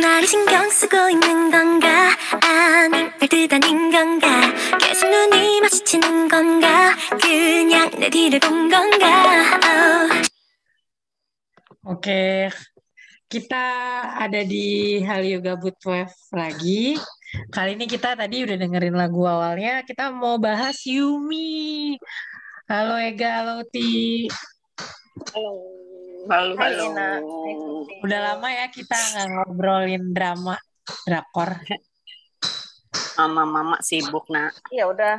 정말 신경 쓰고 있는 건가 아님 별뜻 아닌 건가 계속 눈이 마주치는 건가 그냥 내 뒤를 본 건가 oh. Oke, kita ada di Hal Yoga Boot Wave lagi. Kali ini kita tadi udah dengerin lagu awalnya, kita mau bahas Yumi. Halo Ega, halo Ti. Halo. Halo, Hai halo. Ina. Hai Tuti. Udah lama ya kita nggak ngobrolin drama, drakor. Mama-mama sibuk, nak. Iya udah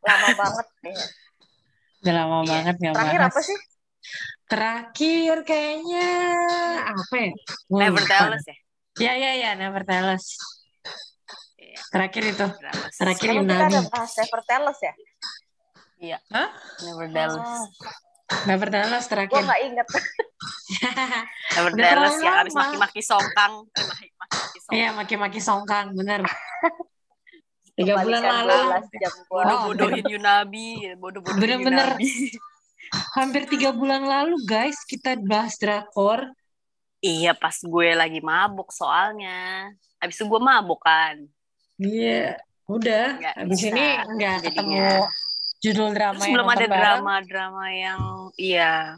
lama banget nih. Udah lama Iya. banget nggak Terakhir bahas. apa sih? Terakhir kayaknya apa ya? Gua Never lupa. tell us ya? Ya ya ya, Never Tell Us. Iya. Terakhir itu. Never. Terakhir Emang kita Yunani. ada bahas Never Tell Us ya? Iya. Hah? Never tell us. Oh, Never Tell Us gue terakhir. nggak inget. Never Udah tell us terlalu yang habis lama. maki-maki songkang. Eh, maki-maki songkang. Iya, maki-maki songkang, bener. Tiga bulan lalu. 12 jam gua. Oh, Bodoh-bodohin Yunabi. Bodoh-bodohin Bener-bener. Hampir tiga bulan lalu, guys, kita bahas drakor. Iya, pas gue lagi mabuk soalnya. Habis itu gue mabuk kan. Iya, udah. Nggak Habis bisa ini nggak jadinya. ketemu judul drama Terus yang belum ada drama-drama yang iya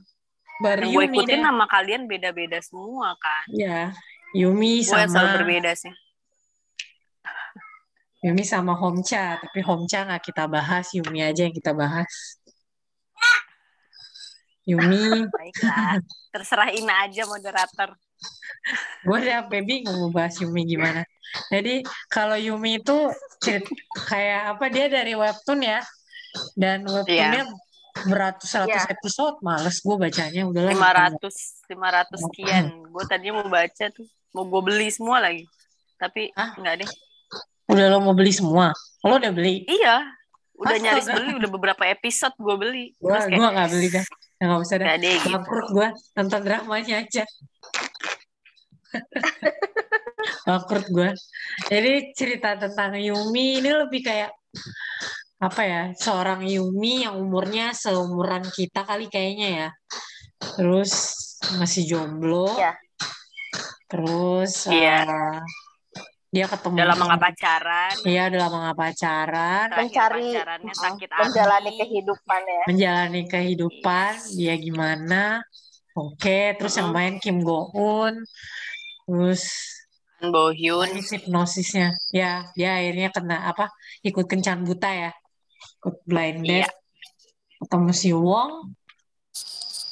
Baru yang gue ikutin deh. nama kalian beda-beda semua kan. Iya, Yumi Gue yang selalu sama berbeda sih. Yumi sama Homcha, tapi Homcha nggak kita bahas, Yumi aja yang kita bahas. Yumi, Baiklah. Terserah Ina aja moderator. gue udah sampai bingung mau bahas Yumi gimana. Jadi kalau Yumi itu kayak apa dia dari webtoon ya, dan webtoonnya beratus-ratus Iya. episode, males gue bacanya udahlah. gitu. 500 500 sekian. Gue tadinya mau baca tuh, mau gue beli semua lagi. Tapi Hah? enggak deh. Udah lo mau beli semua? Lo udah beli? Iya, udah Astaga. nyaris beli, udah beberapa episode gue beli. Gue kayak gue nggak beli dah. Ya, nggak usah dah. enggak deh gitu. Bangkrut gue nonton dramanya aja. Bangkrut gue. Jadi cerita tentang Yumi ini lebih kayak apa ya? Seorang Yumi yang umurnya seumuran kita kali kayaknya ya. Terus masih jomblo. Iya. Terus Iya. eh, dia ketemu Udah lama pacaran. Iya, udah lama nggak pacaran. Mencari pacarannya uh, sakit menjalani hati. kehidupan ya. menjalani kehidupan dia gimana oke terus yang main Kim Go Eun terus Bohyun. lagi hipnosisnya ya dia akhirnya kena apa ikut kencan buta ya ikut blind Iya. date ketemu si Wong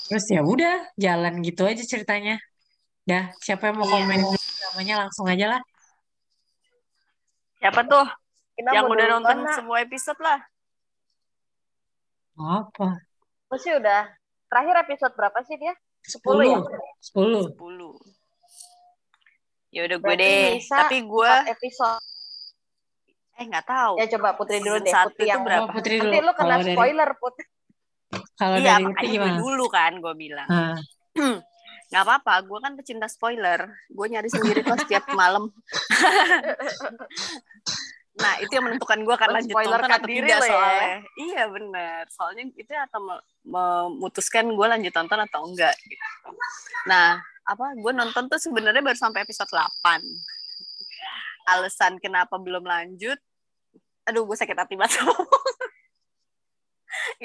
terus ya udah jalan gitu aja ceritanya dah siapa yang mau Iya. komen namanya langsung aja lah Siapa tuh? Kita yang udah nonton Nak. semua episode lah. apa Gua sih udah. Terakhir episode berapa sih dia? 10 ya? 10 10 10. Ya udah gue deh. Tapi gue 4 episode. Eh nggak tahu. Ya coba Putri dulu deh. satu Putri itu yang berapa? Oh, Putri Nanti dulu lu kena kalau dari spoiler, Put. kalau Iya, dari makanya gue gimana dulu kan gue bilang. Nah, Nggak apa-apa, gue kan pecinta spoiler. Gue nyari sendiri kok setiap malam. nah, itu yang menentukan gue akan lanjut nonton Menspoilerkan atau diri tidak ya. soalnya. Iya benar. Soalnya itu yang akan me- memutuskan gue lanjut nonton atau enggak. Gitu. Nah, apa gue nonton tuh sebenarnya baru sampai episode 8. Alasan kenapa belum lanjut, aduh gue sakit hati banget.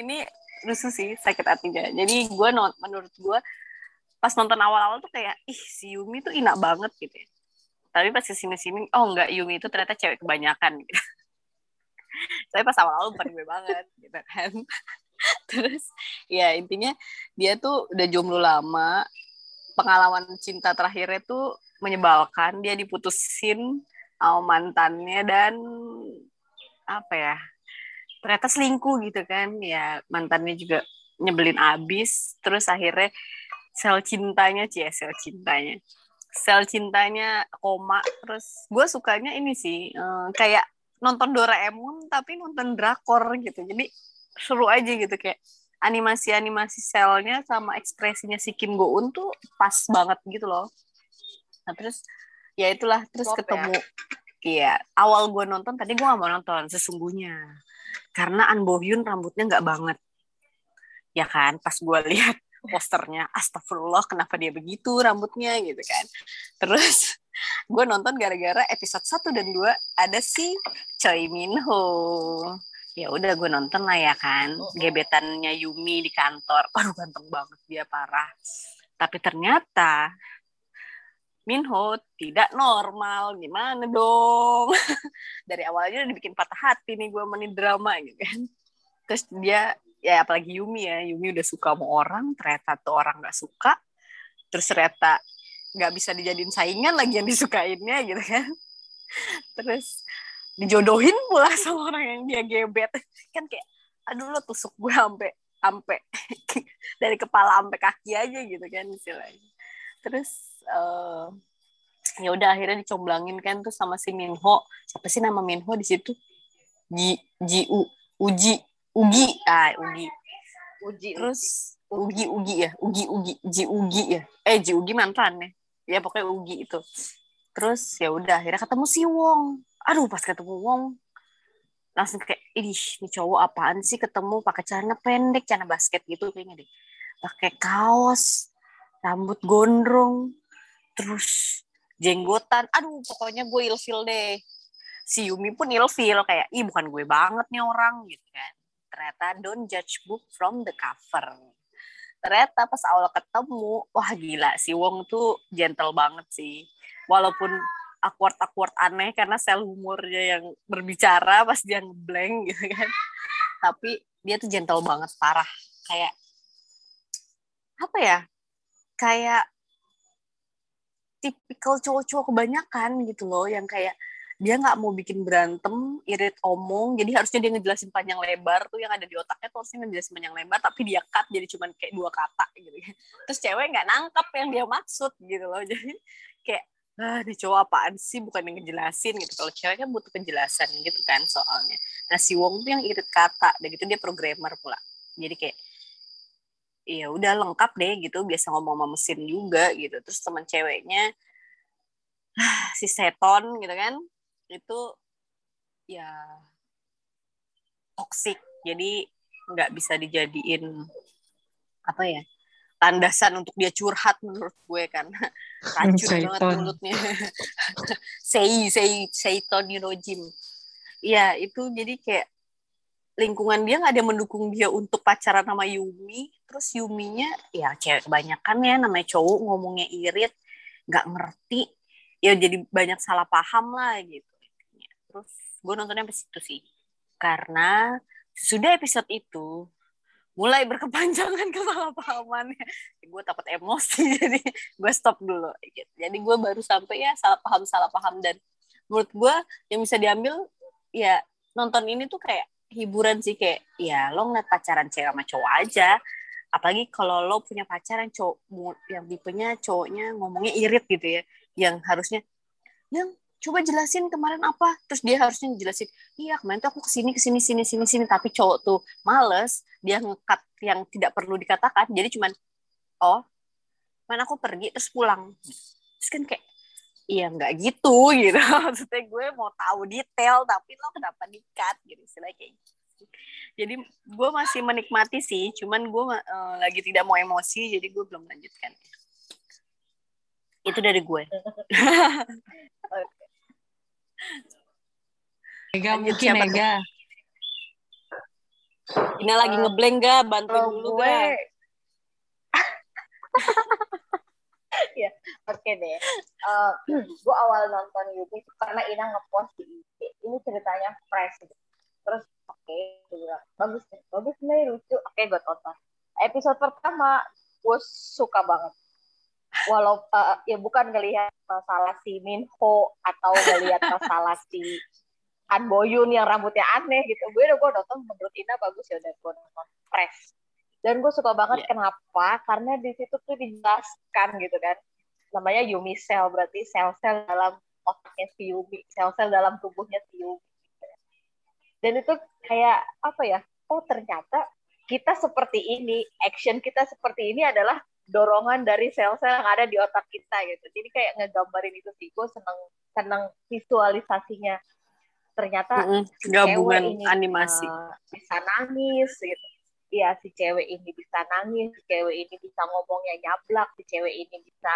Ini rusuh sih sakit hatinya. Jadi gue not menurut gue pas nonton awal-awal tuh kayak ih si Yumi tuh enak banget gitu ya. tapi pas ke sini-sini oh enggak Yumi itu ternyata cewek kebanyakan gitu. Tapi pas awal-awal bukan gue banget gitu kan. Terus ya intinya dia tuh udah jomblo lama. Pengalaman cinta terakhirnya tuh menyebalkan. Dia diputusin sama mantannya dan apa ya ternyata selingkuh gitu kan. Ya mantannya juga nyebelin abis. Terus akhirnya sel cintanya cie sel cintanya. Sel cintanya koma. Terus gue sukanya ini sih eh, kayak nonton Doraemon tapi nonton drakor gitu. Jadi seru aja gitu kayak animasi-animasi selnya sama ekspresinya si Kim Go Eun tuh pas banget gitu loh. Nah terus ya itulah terus Klop ya. Iya awal gue nonton tadi gue gak mau nonton sesungguhnya karena An Bo Hyun rambutnya nggak banget ya kan pas gue lihat posternya astagfirullah kenapa dia begitu rambutnya gitu kan terus gue nonton gara-gara episode 1 dan 2 ada si Choi Min Ho. Ya udah gue nonton lah ya kan. Gebetannya Yumi di kantor. Waduh ganteng banget dia parah. Tapi ternyata Minho tidak normal. Gimana dong? Dari awalnya udah dibikin patah hati nih gue menin drama gitu kan. Terus dia ya apalagi Yumi ya. Yumi udah suka sama orang, ternyata tuh orang gak suka. Terus ternyata nggak bisa dijadiin saingan lagi yang disukainnya gitu kan terus dijodohin pula sama orang yang dia gebet kan kayak aduh lo tusuk gue sampai sampai dari kepala sampai kaki aja gitu kan istilahnya terus uh, ya udah akhirnya dicomblangin kan tuh sama si Minho. Siapa sih nama Minho di situ? Ji Ji U Uji Ugi. Ah Ugi. Uji. terus Ugi Ugi ya. Ugi Ugi Ji Ugi ya. Eh Ji Ugi mantan ya. Ya pokoknya Ugi itu. Terus ya udah akhirnya ketemu si Wong. Aduh pas ketemu Wong langsung kayak ih ini cowok apaan sih ketemu pakai celana pendek celana basket gitu kayaknya deh. Pakai kaos rambut gondrong terus jenggotan. Aduh pokoknya gue ilfil deh. Si Yumi pun ilfil kayak ih bukan gue banget nih orang gitu kan. Ternyata don't judge book from the cover. Ternyata pas awal ketemu wah gila si Wong tuh gentle banget sih. Walaupun awkward awkward aneh karena sel humornya yang berbicara pas dia ngeblank gitu kan. Tapi dia tuh gentle banget parah. Kayak apa ya? Kayak tipikal cowok-cowok kebanyakan gitu loh yang kayak dia nggak mau bikin berantem, irit omong, jadi harusnya dia ngejelasin panjang lebar tuh yang ada di otaknya tuh harusnya ngejelasin panjang lebar, tapi dia cut jadi cuman kayak dua kata gitu. Terus cewek nggak nangkep yang dia maksud gitu loh, jadi kayak ah di cowok apaan sih bukan yang ngejelasin gitu. Kalau cewek kan butuh penjelasan gitu kan soalnya. Nah si Wong tuh yang irit kata dan gitu dia programmer pula. Jadi kayak ya udah lengkap deh gitu biasa ngomong sama mesin juga gitu. Terus teman ceweknya si Seton gitu kan. Itu ya toxic. Jadi nggak bisa dijadiin apa ya landasan untuk dia curhat menurut gue kan. Racun banget mulutnya. Sei sei Seiton Nirojim ya itu jadi kayak lingkungan dia nggak ada yang mendukung dia untuk pacaran sama Yumi. Terus Yuminya ya cewek kebanyakan ya namanya cowok ngomongnya irit nggak ngerti. Ya jadi banyak salah paham lah gitu. Terus gue nontonnya sampai situ sih. Karena sudah episode itu mulai berkepanjangan kesalahpahamannya. Gue takut emosi jadi gue stop dulu gitu. jadi gue baru sampai ya salah paham salah paham. Dan menurut gue yang bisa diambil ya nonton ini tuh kayak hiburan sih kayak ya lo ngeliat pacaran cewek sama cowok aja. Apalagi kalau lo punya pacar yang cowok yang tipenya cowoknya ngomongnya irit gitu ya yang harusnya yang coba jelasin kemarin apa? Terus dia harusnya jelasin iya kemarin tuh aku ke sini ke sini sini sini sini. Tapi cowok tuh males dia ngekat yang tidak perlu dikatakan. Jadi cuman oh mana aku pergi? Terus pulang. Terus kan kayak iya nggak gitu gitu maksudnya gue mau tahu detail tapi lo kenapa dikat gitu istilah kayak gitu. jadi gue masih menikmati sih cuman gue uh, lagi tidak mau emosi jadi gue belum lanjutkan itu dari gue Ega mungkin siapa Ega. Ini lagi ngeblank gak? Bantuin Kalau dulu gue gak? ya oke deh. Eh, gue awal nonton itu karena Ina ngepost di IG ini ceritanya fresh. Terus oke bilang bagus deh bagus nih lucu. Oke gue tonton. Episode pertama gue suka banget. Walau eh, ya bukan ngelihat masalah si Minho atau ngelihat masalah si Han Boyun yang rambutnya aneh gitu. Gue udah gue nonton menurut Ina bagus ya udah gue nonton. Fresh dan gue suka banget Iya. kenapa karena di situ tuh dijelaskan gitu kan namanya Yumi Cell berarti sel-sel dalam otaknya si Yumi sel-sel dalam tubuhnya si Yumi dan itu kayak apa ya oh ternyata kita seperti ini action kita seperti ini adalah dorongan dari sel-sel yang ada di otak kita gitu jadi kayak ngegambarin itu sih gue seneng seneng visualisasinya ternyata Mm-mm, si Gabungan ini, animasi. uh, bisa nangis gitu. Iya, si cewek ini bisa nangis, si cewek ini bisa ngomongnya nyablak, si cewek ini bisa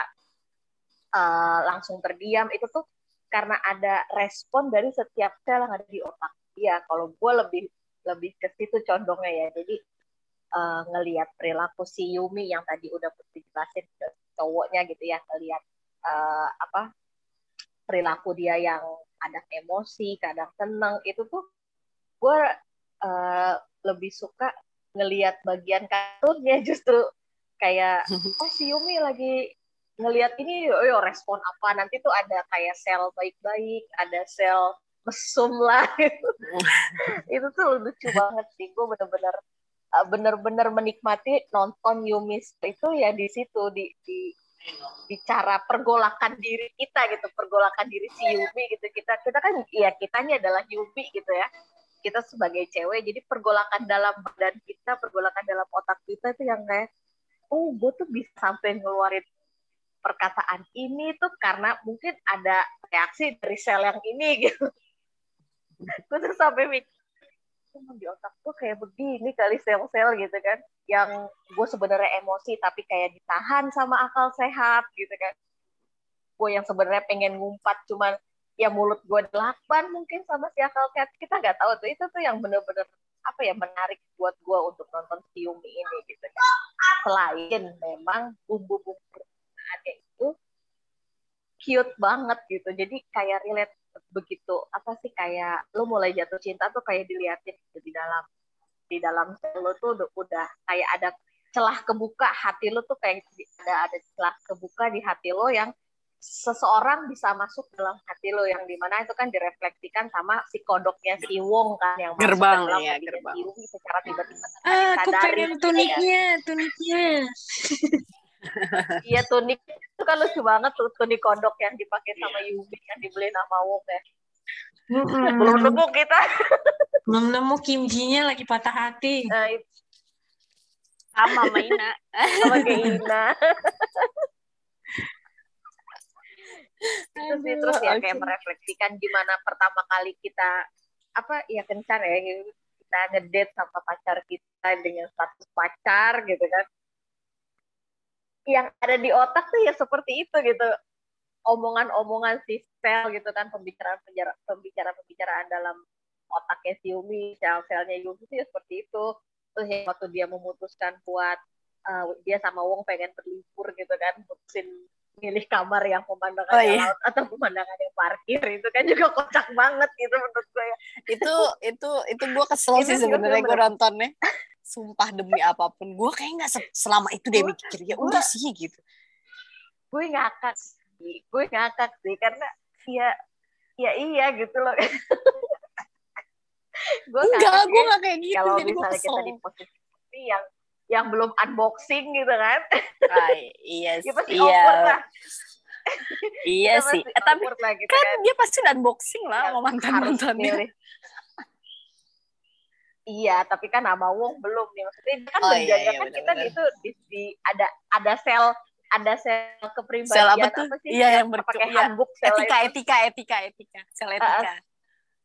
uh, langsung terdiam. Itu tuh karena ada respon dari setiap sel yang ada di otak. Dia kalau gue lebih lebih ke situ condongnya ya. Jadi uh, ngelihat perilaku si Yumi yang tadi udah putih jelasin ke cowoknya gitu ya ngelihat uh, apa perilaku dia yang kadang emosi kadang seneng itu tuh gue uh, lebih suka ngelihat bagian kartunnya justru kayak oh si Yumi lagi ngelihat ini oh yo respon apa? Nanti tuh ada kayak sel baik-baik ada sel mesum lah. Itu tuh lucu banget sih. Gue bener-bener uh, bener-bener menikmati nonton Yumi itu ya di situ di di di cara pergolakan diri kita gitu pergolakan diri si Yumi gitu. Kita kita kan ya kitanya adalah Yumi gitu ya kita sebagai cewek jadi pergolakan dalam badan kita pergolakan dalam otak kita itu yang kayak oh gue tuh bisa sampai ngeluarin perkataan ini tuh karena mungkin ada reaksi dari sel yang ini gitu. Gue tuh sampai mikir di otak gue kayak begini kali sel-sel gitu kan. Yang gue sebenarnya emosi tapi kayak ditahan sama akal sehat gitu kan. Gue yang sebenarnya pengen ngumpat cuman ya mulut gue delapan mungkin sama si akal cat. Kita nggak tahu tuh itu tuh yang bener-bener apa ya menarik buat gue untuk nonton si Yumi ini gitu kan. Selain memang bumbu-bumbu ada itu cute banget gitu. Jadi kayak relate begitu apa sih kayak lo mulai jatuh cinta tuh kayak diliatin gitu di dalam di dalam lo tuh udah, udah kayak ada celah kebuka hati lo tuh kayak ada ada celah kebuka di hati lo yang seseorang bisa masuk dalam hati lo yang di mana itu kan direfleksikan sama si kodoknya si Wong kan yang gerbang masuk dalam ya gerbang si secara tiba-tiba Ah, aku pengen gitu ya. tuniknya, tuniknya. Iya tunik itu kan lucu banget tuh tunik kodok yang dipakai sama Yumi yang dibeli sama Wong ya. Belum Mm-mm. nemu kita. Belum nemu kimchinya lagi patah hati. Nah, itu sama Maina sama kayak Ina. itu sih terus ya kayak Oke. merefleksikan gimana pertama kali kita apa ya kencan ya kita ngedate sama pacar kita dengan status pacar gitu kan. Yang ada di otak tuh ya seperti itu gitu. Omongan-omongan si sel gitu kan pembicaraan pembicaraan pembicaraan dalam otaknya si Yumi sel-selnya Yumi itu ya seperti itu. Terus ya waktu dia memutuskan buat eh, dia sama Wong pengen berlibur gitu kan mutusin milih kamar yang pemandangannya Oh, iya. laut atau pemandangannya parkir itu kan juga kocak banget gitu menurut gue ya. itu itu itu gue kesel sih sebenarnya gue nontonnya. Sumpah demi apa pun gue kayak nggak se- selama itu Gua- mikir ya udah sih gitu. gue ngakak sih gue ngakak sih karena ya ya iya gitu loh. Gue enggak gue nggak kayak gitu kalau jadi misalnya kesel. kita di posisi yang yang belum unboxing gitu kan. Ah, iya ya pasti iya. awkward lah. Iya sih. Eh, tapi lah gitu kan kan. dia pasti udah unboxing lah Yang sama mantan mantannya. Iya, tapi kan sama Wong belum nih. Maksudnya dia kan Oh, iya, menjaga iya, kan kita benar-benar. itu di, di- ada ada sel ada sel kepribadian sel apa tuh? sih? iya yang ber pakai iya. handbook sel etika etika etika etika. Sel etika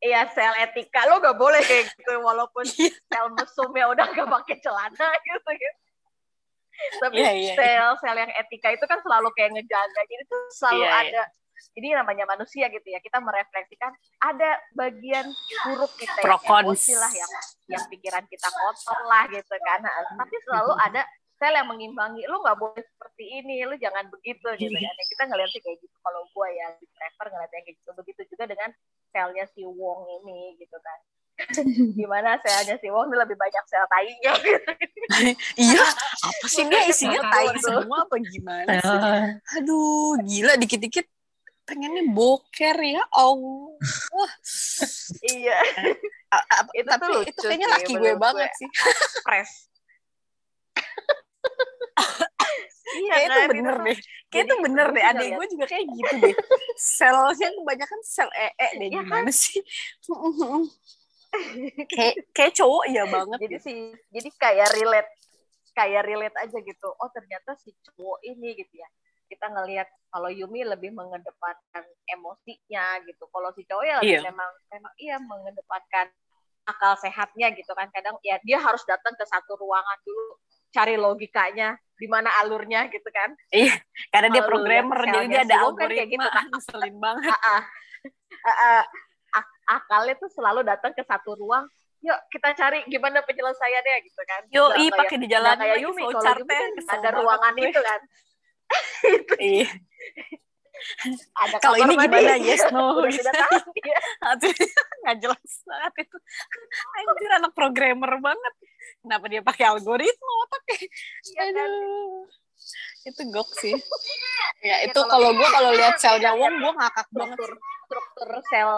Iya, sel etika. Lo gak boleh kayak gitu walaupun Iya. sel mesumnya udah gak pakai celana gitu gitu. Tapi Iya, iya, sel sel yang etika itu kan selalu kayak ngejaga. Jadi tuh selalu Iya, iya. ada jadi namanya manusia gitu ya kita merefleksikan ada bagian buruk kita Pro yang emosi lah yang yang pikiran kita kotor lah gitu kan Nah, tapi selalu ada sel yang mengimbangi lu nggak boleh seperti ini lu jangan begitu gitu kan Ya, kita ngeliatnya kayak gitu kalau gue ya di prefer ngeliatnya kayak gitu begitu juga dengan selnya si Wong ini gitu kan. Gimana selnya si Wong ini lebih banyak sel tainya. Gitu. iya apa sih dia isinya tai semua apa gimana sih? Aduh gila dikit-dikit pengennya boker ya Allah. Iya. Itu tapi lucu itu kayaknya laki gue. banget sih. Press iya kayak itu kan, bener deh. Kayak itu bener deh. liat. gue juga kayak gitu deh. Selnya kebanyakan sel ee deh Iya gimana sih? Kayak kayak cowok iya banget jadi gitu. sih jadi kayak relate kayak relate aja gitu. Oh ternyata si cowok ini gitu ya. Kita ngelihat kalau Yumi lebih mengedepankan emosinya gitu. Kalau si cowok ya lebih Iya. memang memang iya mengedepankan akal sehatnya gitu kan. Kadang ya dia harus datang ke satu ruangan dulu cari logikanya di mana alurnya gitu kan Iya, karena dia programmer, jadi dia ada Siwon kan kayak algoritma. gitu kan. Ngeselin banget. Ah, ah. Ak- akalnya tuh selalu datang ke satu ruang yuk kita cari gimana penyelesaiannya gitu kan Yo, i pakai di jalan kayak Yumi kalau Yumi kan ada ruangan itu kan Iya. ada Kalau ini mandi. gimana? Yes, no. udah sudah tahu ya. Aduh, nggak jelas banget itu. Anjir anak programmer banget. Kenapa dia pakai algoritma otaknya? Iya kan? Itu gok sih. ya Ya, itu kalau- gue kalau lihat selnya Wong, gue ngakak banget. struktur struktur sel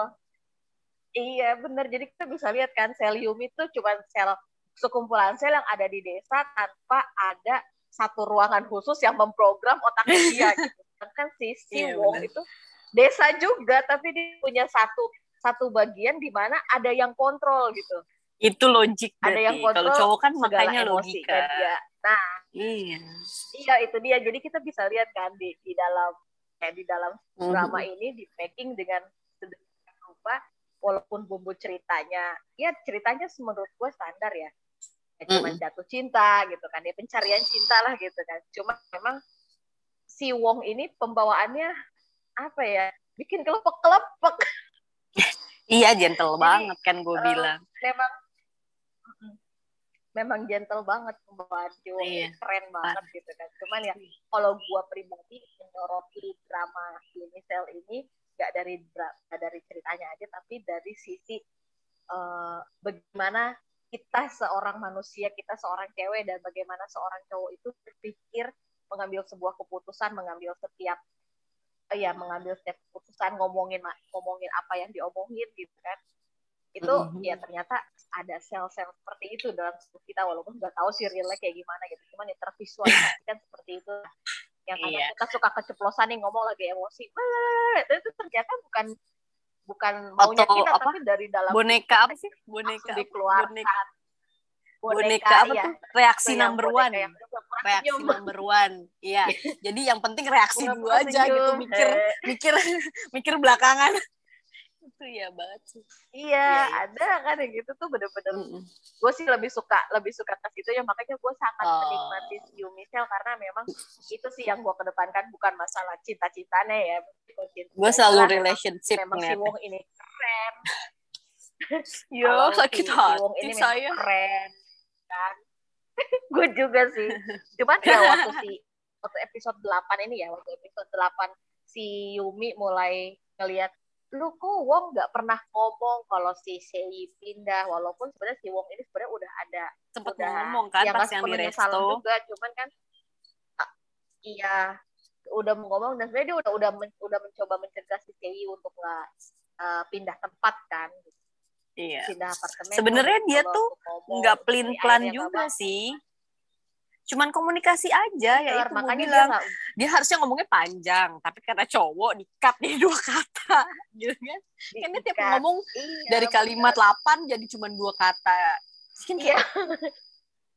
iya bener jadi kita bisa lihat kan sel Yumi itu cuma sel sekumpulan sel yang ada di desa tanpa ada satu ruangan khusus yang memprogram otaknya dia gitu. Sedangkan si si Iya, Wong bener. itu desa juga tapi dia punya satu satu bagian di mana ada yang kontrol gitu Itu logik Ada berarti. yang kontrol Kalau cowok kan makanya emosi logika. kan dia nah Iya. iya itu dia jadi kita bisa lihat kan di di dalam kayak di dalam Mhm. drama ini di packing dengan sedemikian rupa walaupun bumbu ceritanya ya ceritanya menurut gue standar ya ya cuma Mm-mm. jatuh cinta gitu kan ya pencarian cinta lah gitu kan cuma memang si Wong ini pembawaannya apa ya bikin kelepek-kelepek Iya, gentle Jadi, banget kan gue eh, bilang. memang. Memang gentle banget pembawaan Wong Iya. keren banget gitu kan cuman ya kalau gua pribadi menyoroti drama Unicell ini nggak dari nggak dari ceritanya aja tapi dari sisi eh, bagaimana kita seorang manusia kita seorang cewek dan bagaimana seorang cowok itu berpikir mengambil sebuah keputusan mengambil setiap eh, ya mengambil setiap keputusan ngomongin ngomongin apa yang diomongin gitu kan itu Mhm. ya ternyata ada sel-sel seperti itu dalam tubuh kita walaupun nggak tahu sih realnya kayak gimana gitu cuman ya tervisualisasikan seperti itu yang kadang Iya. kita suka keceplosan nih ngomong lagi emosi itu ternyata bukan bukan maunya Atau kita apa? tapi dari dalam Boneka apa sih? Boneka. dikeluarkan Boneka. Boneka apa ya. tuh? Reaksi Itu yang number boneka one. yang Reaksi senyum. number one. Iya. Jadi yang penting reaksi Pura-pura aja gitu. Mikir, mikir, mikir belakangan. Itu ya banget sih. iya, Iya, iya. ada kan yang gitu tuh bener-bener Mm-mm. gue sih lebih suka lebih suka ke situ ya makanya gue sangat Oh. menikmati si Michelle karena memang itu sih yang gue kedepankan bukan masalah cinta-cintanya ya Gue selalu relationship memang si. Wong ini keren Yo, sakit si- hati ini saya. keren kan gue juga sih cuman ya waktu si waktu episode 8 ini ya waktu episode 8 si Yumi mulai ngelihat lu kok Wong nggak pernah ngomong kalau si Sei pindah walaupun sebenarnya si Wong ini sebenarnya udah ada Sempet udah ngomong kan ya pas yang di resto. juga cuman kan ah, iya udah mau ngomong dan sebenarnya dia udah udah men- udah mencoba mencegah si Sei untuk nggak uh, pindah tempat kan Iya. pindah apartemen Sebenarnya dia tuh Nggak pelin plan akhirnya juga sih. Cuman komunikasi aja ya itu makanya dia bilang. nggak Dia harusnya ngomongnya panjang, tapi karena cowok di-cut nih dua kata, gitu kan? Kan dia tiap ngomong Iya, dari kalimat 8 jadi cuma dua kata. Kan Iya.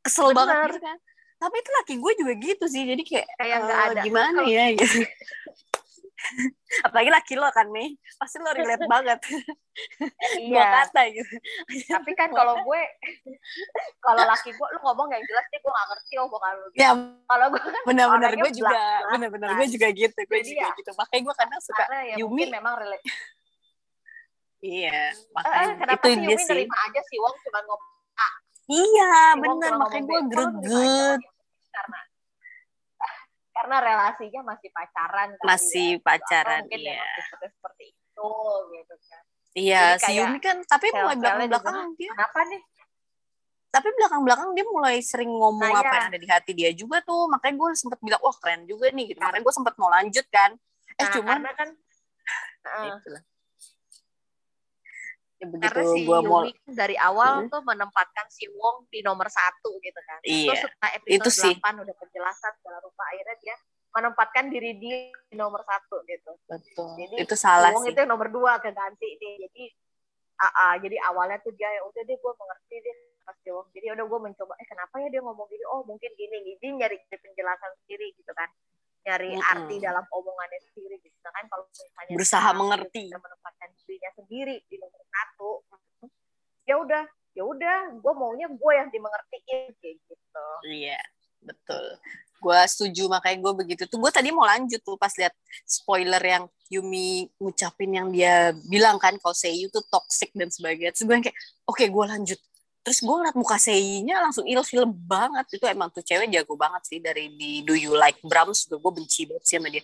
kesel Bener. banget gitu kan. Tapi itu laki gue juga gitu sih, jadi kayak Kayak nggak eh, ada. gimana Kalau- ya gitu. Apalagi laki lo kan nih, pasti lo relate banget. Dua iya kata gitu. tapi kan kalau gue kalau laki gue lu ngomong yang jelas nih gue nggak ngerti omongan lu Ya kalau gue kan benar-benar gue juga, benar-benar gue juga gitu, gue Jadi juga ya, gitu. Makanya gue kadang suka ya Yumi. memang relate Iya, eh, makanya kenapa itu sih Yumi sih. nerima aja sih Wong cuma ngomong Iya, si benar. Makanya gue greget. karena karena relasinya masih pacaran kali Masih ya. Pacaran, mungkin iya. tipenya seperti itu gitu kan Iya, si Yumi kan, tapi mulai sel-selnya belakang-belakang juga, dia, kenapa nih tapi belakang-belakang dia mulai sering ngomong Nah, apa iya. yang ada di hati dia juga tuh. Makanya gue sempet bilang, wah keren juga nih. Gitu. Makanya gue sempet mau lanjut kan. Eh nah, cuman, karena kan lah. Ya begitu karena si gue mau, kan dari awal Hmm. tuh menempatkan si Wong di nomor satu gitu kan. Iya, Terus setelah episode itu sih. 8 udah penjelasan segala rupa akhirnya dia menempatkan diri dia di nomor satu gitu. betul. Jadi, itu salah Wong sih. itu yang nomor dua keganti nih. Jadi ah, ah, jadi awalnya tuh dia ya udah deh gue mengerti deh pas Wong. Jadi udah gue mencoba eh kenapa ya dia ngomong gini? Oh mungkin gini gini nyari penjelasan sendiri gitu kan. Nyari Mm-mm. arti dalam omongannya sendiri gitu kan kalau misalnya Berusaha mengerti. menempatkan dirinya sendiri di nomor satu. Ya udah ya udah gue maunya gue yang dimengertiin kayak gitu. Iya. betul. Gue setuju makanya gue begitu. Tuh gue tadi mau lanjut tuh pas lihat spoiler yang Yumi ngucapin yang dia bilang kan kalau Seiyu tuh toxic dan sebagainya. Terus kayak oke okay, gue lanjut terus gue ngeliat muka Seiyu-nya langsung ilfil banget. Itu emang tuh cewek jago banget sih dari di Do You Like Brahms juga gue benci banget sih sama dia.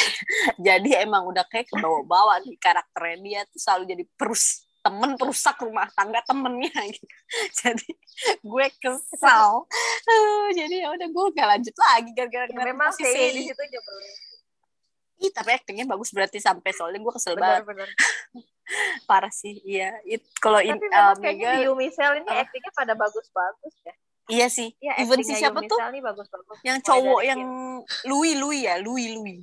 Jadi emang udah kayak kebawa-bawa nih karakternya. Dia tuh selalu jadi perus temen perusak rumah tangga temennya gitu. jadi gue kesal. Uh, jadi ya udah gue gak lanjut lagi gara-gara ya, memang sih di situ nyebelin Ih, tapi actingnya bagus berarti sampai soalnya gue kesel banget. parah sih iya. It kalau in tapi memang uh, kayaknya Mega di Yumisel ini apa? actingnya pada bagus-bagus ya. Iya sih Iya, even si siapa tuh ini bagus-bagus. yang cowok yang Louis Louis ya Louis Louis.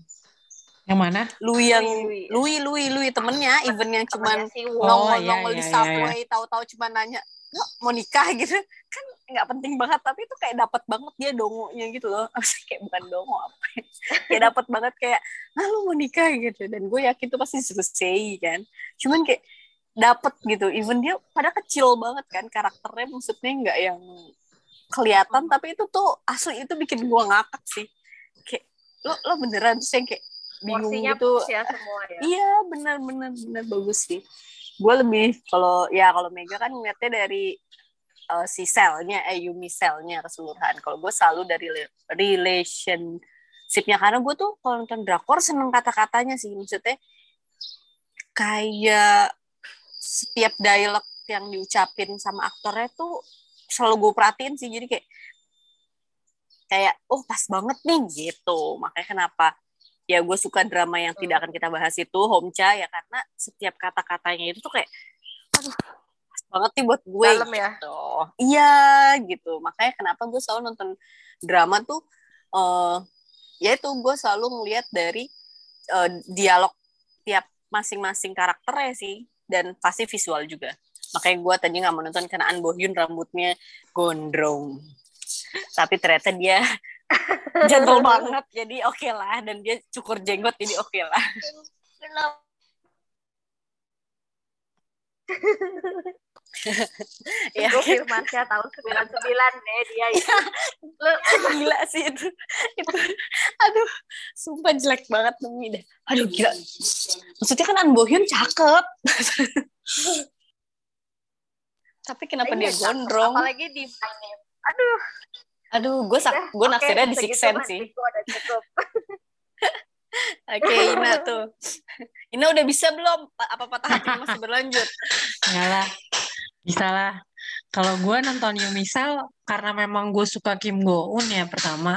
Yang mana? Louis yang Louis, Louis. Louis Louis Louis temennya even yang cuman si Oh, Wong nongol iya, nongol di iya, iya, subway tahu-tahu cuma nanya "Lo mau nikah? gitu. Kan nggak penting banget tapi itu kayak dapat banget dia dongonya gitu loh. Kayak bukan dongo apa ya. kayak dapat banget kayak ah lu mau nikah? gitu. Dan gue yakin tuh pasti selesai kan. Cuman kayak dapat gitu. Even dia pada kecil banget kan karakternya maksudnya nggak yang kelihatan tapi itu tuh asli itu bikin gue ngakak sih. Kayak lo lo beneran? Sih kayak bingung porsinya gitu. ya semua ya? Iya benar benar benar bagus sih. Gue lebih kalau ya kalau Mega kan ngeliatnya dari uh, si selnya, eh Yumi selnya keseluruhan. Kalau gue selalu dari le- relationshipnya. Karena gue tuh kalau nonton drakor seneng kata-katanya sih. Maksudnya kayak setiap dialog yang diucapin sama aktornya tuh selalu gue perhatiin sih. Jadi kayak kayak oh pas banget nih gitu. Makanya kenapa ya gue suka drama yang tidak akan kita bahas itu Homcha ya. Karena setiap kata-katanya itu tuh kayak aduh banget nih buat gue Dalam ya? gitu. Iya gitu. Makanya kenapa gue selalu nonton drama tuh eh ya itu gue selalu ngeliat dari eh, dialog tiap masing-masing karakternya sih dan pasti visual juga. Makanya gue tadi nggak mau nonton karena An Bohyun rambutnya gondrong. Tapi ternyata dia gentle banget jadi oke lah. Dan dia cukur jenggot jadi oke lah ya gue Firmansyah tahun 99 deh dia ya. lu gila sih itu. Itu. Aduh sumpah jelek banget demi deh. Aduh gila. Maksudnya kan An Bohyun cakep. Tapi kenapa dia Iya, cakep. gondrong? apalagi di My Name. Aduh. Aduh gue sak gue naksirnya di segitu Six Sense mah sih itu oke Ina tuh? Ina udah bisa belum? Apa patah hati masih berlanjut. Enggak lah. Bisa lah. Kalau gue nonton Yumisal karena memang gue suka Kim Go Eun ya pertama.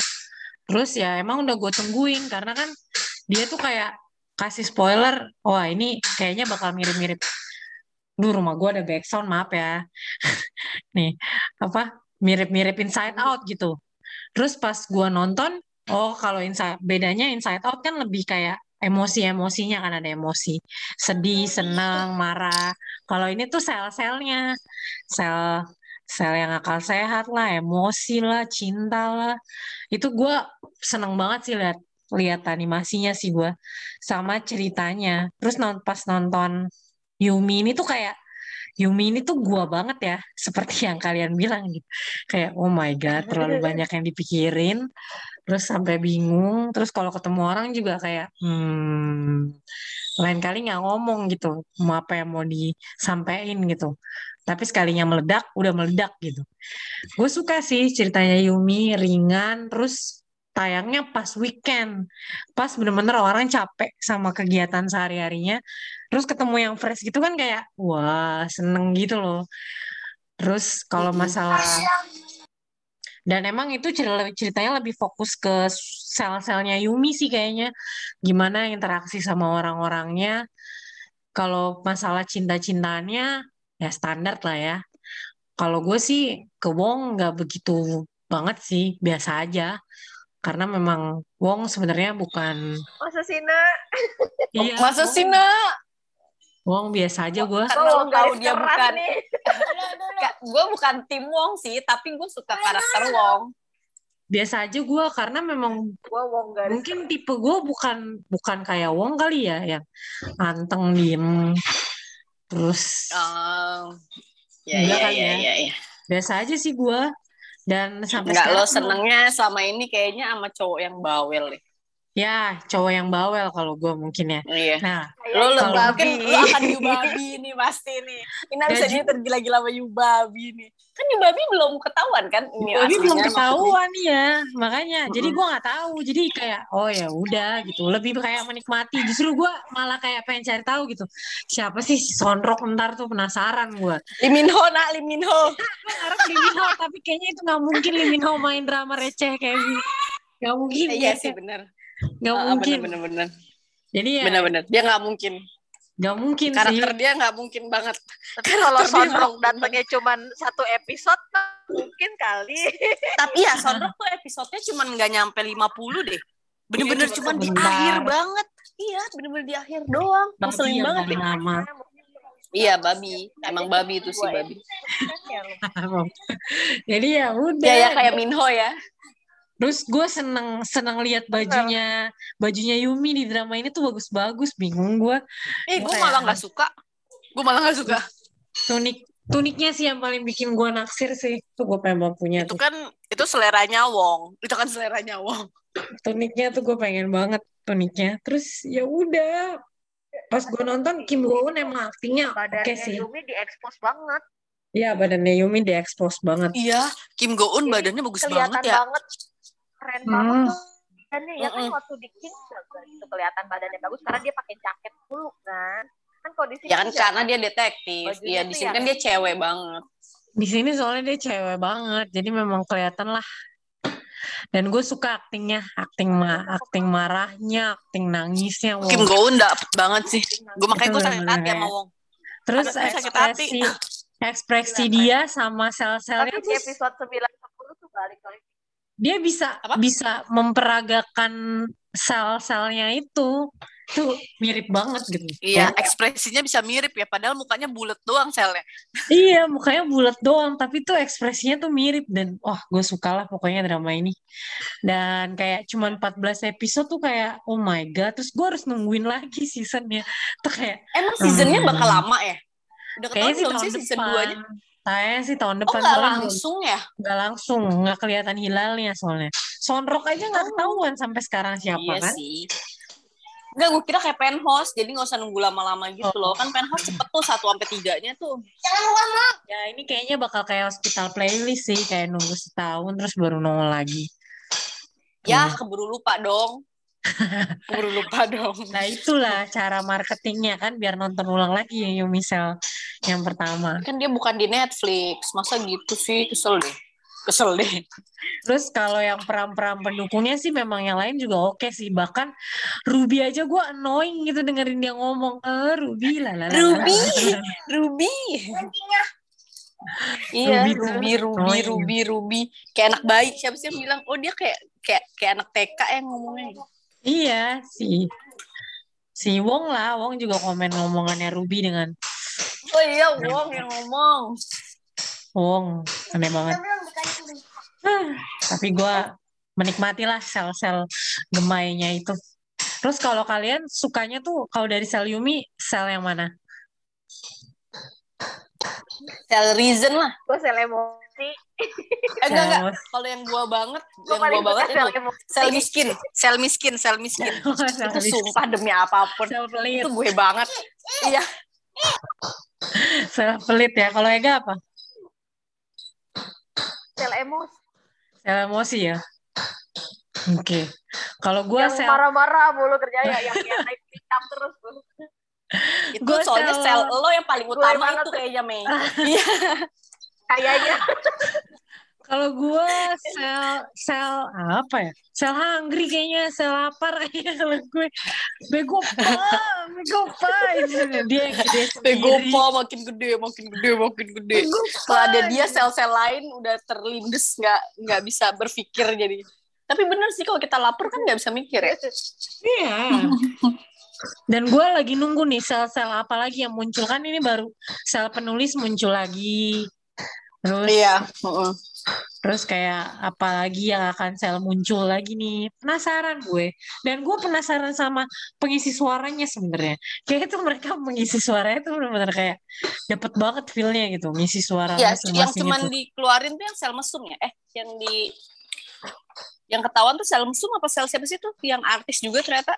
Terus ya emang udah gue tungguin karena kan dia tuh kayak kasih spoiler. Wah ini kayaknya bakal mirip-mirip. Duh rumah gue ada backsound maaf ya. Nih apa mirip-mirip Inside Out gitu. Terus pas gue nonton, oh kalau inside bedanya Inside Out kan lebih kayak emosi-emosinya kan ada emosi sedih, senang, marah. Kalau ini tuh sel-selnya, sel sel yang akal sehat lah, emosi lah, cinta lah. Itu gue seneng banget sih lihat lihat animasinya sih gue sama ceritanya. Terus non, pas nonton Yumi ini tuh kayak Yumi ini tuh gua banget ya, seperti yang kalian bilang gitu. Kayak oh my god, terlalu banyak yang dipikirin, terus sampai bingung. Terus kalau ketemu orang juga kayak hmm, lain kali nggak ngomong gitu, mau apa yang mau disampaikan gitu. Tapi sekalinya meledak, udah meledak gitu. Gue suka sih ceritanya Yumi, ringan, terus tayangnya pas weekend. Pas bener-bener orang capek sama kegiatan sehari-harinya. Terus ketemu yang fresh gitu kan kayak, wah seneng gitu loh. Terus kalau masalah dan emang itu cer- ceritanya lebih fokus ke sel-selnya Yumi sih kayaknya. Gimana interaksi sama orang-orangnya. Kalau masalah cinta-cintaannya, ya standar lah ya. Kalau gue sih ke Wong nggak begitu banget sih, biasa aja. Karena memang Wong sebenarnya bukan, masa Sina iya, masa nak Wong biasa aja gue. Karena lo tahu dia keras bukan- gue bukan tim Wong sih tapi gue suka karakter Wong Biasa aja gue karena memang gue wong garis mungkin tipe gue bukan bukan kayak Wong kali ya yang anteng diem terus Oh, ya ya kan ya ya? ya ya. biasa aja sih gue Dan sampai Enggak lo sekarang senengnya selama ini kayaknya sama cowok yang bawel deh. Ya cowok yang bawel kalau gue mungkin ya. Iya. Nah, Lo mungkin lo akan Yubabi nih pasti nih. Ina bisa jadi tergila-gila sama Yubabi nih. Kan Yubabi belum ketahuan kan ini Tapi belum ketahuan ya, makanya. Jadi Mm-mm. gue nggak tahu. Jadi kayak, oh ya udah gitu. Lebih kayak menikmati. Justru gue malah kayak pengen cari tahu gitu. Siapa sih si Sondrok ntar tuh penasaran gue. Liminho nak Liminho. Gue ngarep Liminho, tapi kayaknya itu nggak mungkin Liminho main drama receh kayak gini. Gak mungkin. Iya kayaknya. sih benar. Gak Ah, mungkin. Bener-bener. Jadi ya Bener-bener. Dia nggak mungkin. gak mungkin sih. Karakter dia nggak mungkin banget. Tapi kalau nggak datangnya cuma satu episode mungkin kali. Tapi ya Sondrok tuh episodenya cuma nggak nyampe 50 deh. Bener-bener Iya, cuma di akhir banget. Iya, bener-bener di akhir doang. Ngeselin banget deh. lama. Iya, babi. Emang babi itu sih babi. Jadi ya udah. Ya ya kayak Minho ya. Terus gue seneng seneng lihat bajunya bajunya Yumi di drama ini tuh bagus-bagus. Bingung gue Eh, gue Kayak- malah nggak suka. Gue malah nggak suka. tunik tuniknya sih yang paling bikin gue naksir sih. Tuh gue pengen banget punya Itu tuh. kan itu seleranya Wong. Itu kan seleranya Wong. Tuniknya tuh gue pengen banget tuniknya. Terus ya udah. Pas gue nonton Kim Go Eun emang aktingnya oke Badannya sih. Yumi diekspos banget. Iya badannya Yumi diekspos banget. Iya, Kim Go Eun badannya bagus kelihatan banget ya. banget. Keren Hmm. banget tuh. Badannya ya kan waktu di King juga itu kelihatan badannya bagus karena dia pakai jaket dulu kan. Kan kalau di sini Ya kan karena dia detektif. Iya, di sini ya. kan dia cewek banget. Di sini soalnya dia cewek banget, jadi memang kelihatan lah. Dan gue suka aktingnya, akting ma akting marahnya, akting nangisnya. wow. Kim Go Eun dapet banget sih. Gue makanya gue sakit hati sama Wong. Terus ekspresi ekspresi dia sama Tapi sel-selnya di tuh episode 9 10 tuh balik lagi. Dia bisa Apa? bisa memperagakan sel-selnya itu tuh mirip banget gitu. Iya, ekspresinya bisa mirip ya. Padahal mukanya bulat doang selnya. Iya, mukanya bulat doang, tapi tuh ekspresinya tuh mirip dan wah, gue suka lah pokoknya drama ini. Dan kayak cuman 14 episode tuh kayak oh my god, terus gue harus nungguin lagi seasonnya. Tuh kayak Emang seasonnya Hmm. bakal lama ya? Udah ketahuan sih belum sih season depan. 2-nya? Kayaknya sih tahun Oh, depan nggak soalnya belum- langsung ya? nggak langsung, nggak kelihatan hilalnya soalnya. Sonrok aja nggak Oh. ketahuan sampai sekarang siapa iya kan? sih. Enggak, gue kira kayak penthouse, jadi nggak usah nunggu lama-lama gitu Oh. loh. Kan penthouse cepet tuh, satu sampai tiganya tuh. Ya ini kayaknya bakal kayak hospital playlist sih, kayak nunggu setahun terus baru nongol lagi. Ya, Tuh. keburu lupa dong. keburu lupa dong. Nah itulah cara marketingnya kan biar nonton ulang lagi ya Yumisel yang pertama. Kan dia bukan di Netflix. Masa gitu sih? Kesel deh. Kesel deh. Terus kalau yang peran-peran pendukungnya sih memang yang lain juga oke sih. Bahkan Ruby aja gue annoying gitu dengerin dia ngomong. Eh Ruby lah lah Ruby. Ruby. Iya, Ruby Ruby, Ruby. Ruby, Ruby. Kayak anak bayi. Siapa sih yang bilang, oh dia kayak kayak kayak anak TK yang ngomongnya. Iya sih. Si Wong lah, Wong juga komen ngomongannya Ruby dengan Oh iya, Wong yang ngomong. Wong. Aneh banget. Tapi gue menikmati lah sel-sel gemainya itu. Terus kalau kalian sukanya tuh kalau dari sel Yumi, sel yang mana? Sel reason lah. Gue sel emosi. Eh, enggak, enggak. Kalau yang gua banget, Gue yang gua banget sel itu sel miskin, sel miskin, sel miskin. sel itu sumpah demi apa pun. Sel pelit. Itu gue banget. Iya. Sel pelit ya. Kalau Ega apa? Sel emosi. Sel emosi ya. Oke. Kalau gue sel marah-marah mulu kerjanya. yang yang naik pitam terus. tuh. Itu Gua soalnya sel- sel lo yang paling utama itu kayaknya, Mei. Iya. Kayaknya. Kalau gue sel sel apa ya? Sel hungry kayaknya, sel lapar kayaknya kalau gue. Bego pa, bego pa. Dia yang gede Bego pa makin gede, makin gede, makin gede. Setelah ada dia sel-sel lain udah terlindes nggak nggak bisa berpikir jadi. Tapi bener sih kalau kita lapar kan nggak bisa mikir ya. Iya. Dan gue lagi nunggu nih sel-sel apa lagi yang muncul kan ini baru sel penulis muncul lagi. Terus Iya. heeh. Terus kayak apalagi yang akan sel muncul lagi nih. Penasaran gue. Dan gue penasaran sama pengisi suaranya sebenarnya. Kayak itu mereka mengisi suaranya tuh benar-benar kayak dapet banget feel-nya gitu. Ngisi suara Ya, yang cuman itu. dikeluarin tuh yang sel mesum ya. Eh, yang di yang ketahuan tuh sel mesum apa sel siapa sih tuh? Yang artis juga ternyata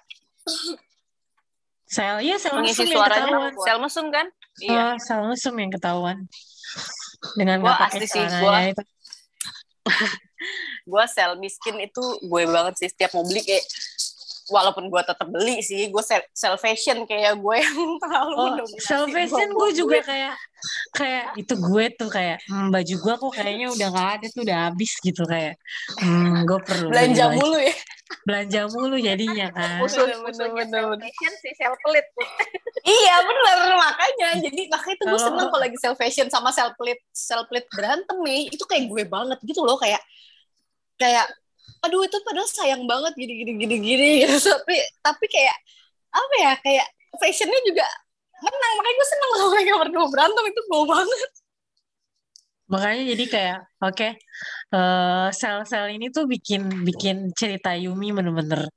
Sel, iya sel mengisi mesum yang suaranya ketahuan. sel mesum kan? Iya. Oh, sel mesum yang ketahuan. Dengan Gua pakai sih, gua- itu. gue sel miskin itu gue banget sih setiap mau beli kayak walaupun gue tetap beli sih gue sel, sel fashion kayak gue yang terlalu Oh, salvation gua- gue juga kayak kayak itu gue tuh kayak hmm, baju gue kok kayaknya udah nggak ada tuh udah habis gitu kayak. Hmm, gue perlu beli belanja baju. mulu ya? Belanja mulu jadinya kan. Musuh Bener, musuhnya bener, bener. fashion si sel pelit. iya bener makanya. Jadi makanya itu gue Kalau- seneng kalau lagi sel fashion sama sel plit sel plit berantem nih. Itu kayak gue banget gitu loh kayak kayak aduh itu padahal sayang banget gini gini gini gini gitu. Tapi tapi kayak apa ya kayak fashionnya juga menang. Makanya gue seneng kalau mereka berdua berantem itu gue banget. Makanya jadi kayak oke eh, sel-sel ini tuh bikin bikin cerita Yumi bener-bener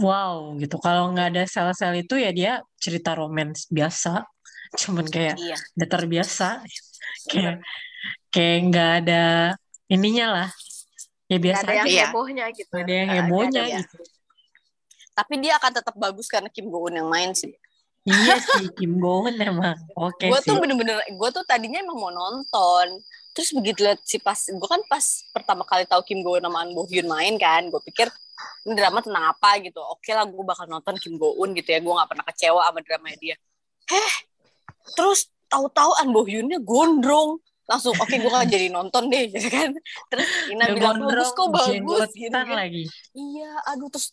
wow gitu. Kalau nggak ada sel-sel itu ya dia cerita romance biasa. Cuman kayak iya. datar biasa kayak kayak nggak ada ininya lah ya biasa ada yang aja. hebohnya gitu. nggak ada yang ada hebohnya iya. gitu. Tapi dia akan tetap bagus karena Kim Go Eun yang main sih. Iya sih Kim Go Eun emang. Oke gue sih. tuh bener-bener gue tuh tadinya emang mau nonton. Terus begitu lihat si pas gue kan pas pertama kali tahu Kim Go Eun sama An Bo Hyun main kan gue pikir ini drama tentang apa? gitu. Oke lah gue bakal nonton Kim Go Eun gitu ya. Gue nggak pernah kecewa sama drama dia. Heh terus tahu-tahu An Bo Hyunnya gondrong langsung oke gue kan jadi nonton deh gitu kan. Terus Ina Udah bilang bagus kok bagus gitu kan. lagi. Iya aduh terus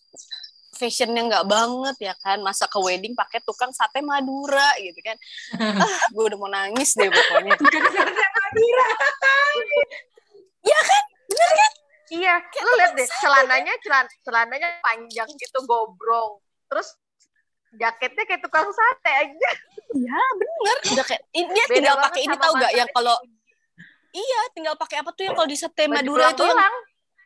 fashionnya nggak banget ya kan. Masa ke wedding pakai tukang sate Madura gitu kan. Ah gue udah mau nangis deh pokoknya. Iya, lu lihat deh celananya celan celananya panjang gitu gobrong. Terus jaketnya kayak tukang sate aja. ya bener. Udah kayak ini dia Beda tinggal pakai ini tau gak yang kalau iya tinggal pakai apa tuh yang kalau di sate Madura itu yang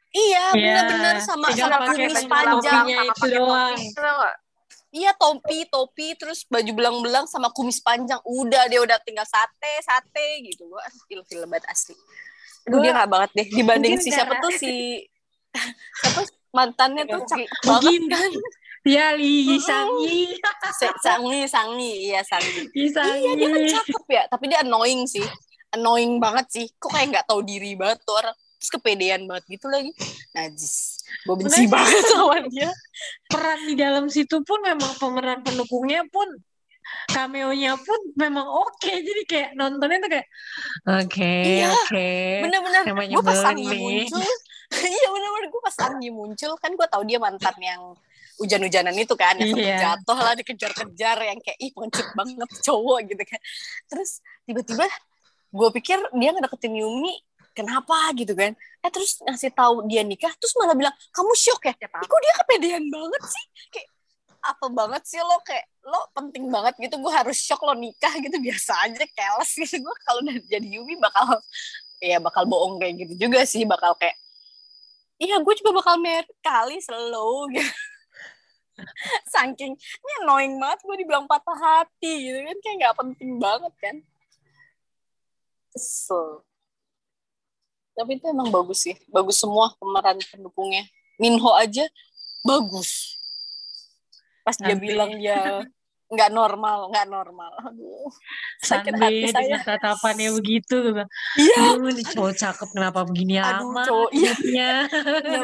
iya Iya, bener-bener sama tinggal sama pakai kumis panjang. sama itu doang. nggak? iya topi topi terus baju belang-belang sama kumis panjang. Udah dia udah tinggal sate sate gitu. Gue ilfil banget asli. Aduh, Gua- dia gak banget deh dibanding mungkin si siapa tuh si siapa mantannya tuh cakep banget kan. ya Lee Sang-yi. Se- Sangi Sangi iya Sangi Iya dia kan cakep ya, tapi dia annoying sih. Annoying banget sih. Kok kayak nggak tahu diri banget tuh orang. Terus kepedean banget gitu lagi. Najis. Gue benci banget sama dia. peran di dalam situ pun memang pemeran pendukungnya pun cameo-nya pun memang oke jadi kayak nontonnya tuh kayak oke Iya, oke Bener-bener. Gue pas nih. muncul. Iya bener-bener gue pas Sangi muncul. Kan gue tahu dia mantan yang hujan-hujanan itu kan. Yang Iya. jatuh lah dikejar-kejar. Yang kayak ih pengecut banget cowok gitu kan. Terus tiba-tiba gue pikir dia ngedeketin Yumi. Kenapa gitu kan. Eh terus ngasih tahu dia nikah. Terus malah bilang kamu shock ya. Siapa? Kok dia kepedean banget sih kayak apa banget sih lo kayak lo penting banget gitu gue harus shock lo nikah gitu biasa aja keles gitu gue kalau udah jadi Yumi bakal ya bakal bohong kayak gitu juga sih bakal kayak iya gue juga bakal married kali slow gitu saking ini annoying banget gue dibilang patah hati gitu kan kayak nggak penting banget kan kesel. Tapi itu emang bagus sih. Bagus semua pemeran pendukungnya. Minho aja bagus. Pas dia Sampai- bilang dia nggak normal nggak normal. Aduh sakit hati saya. tatapannya begitu iya. Ini cowok cakep kenapa begini Aduh, amat cowok, iya. hidupnya?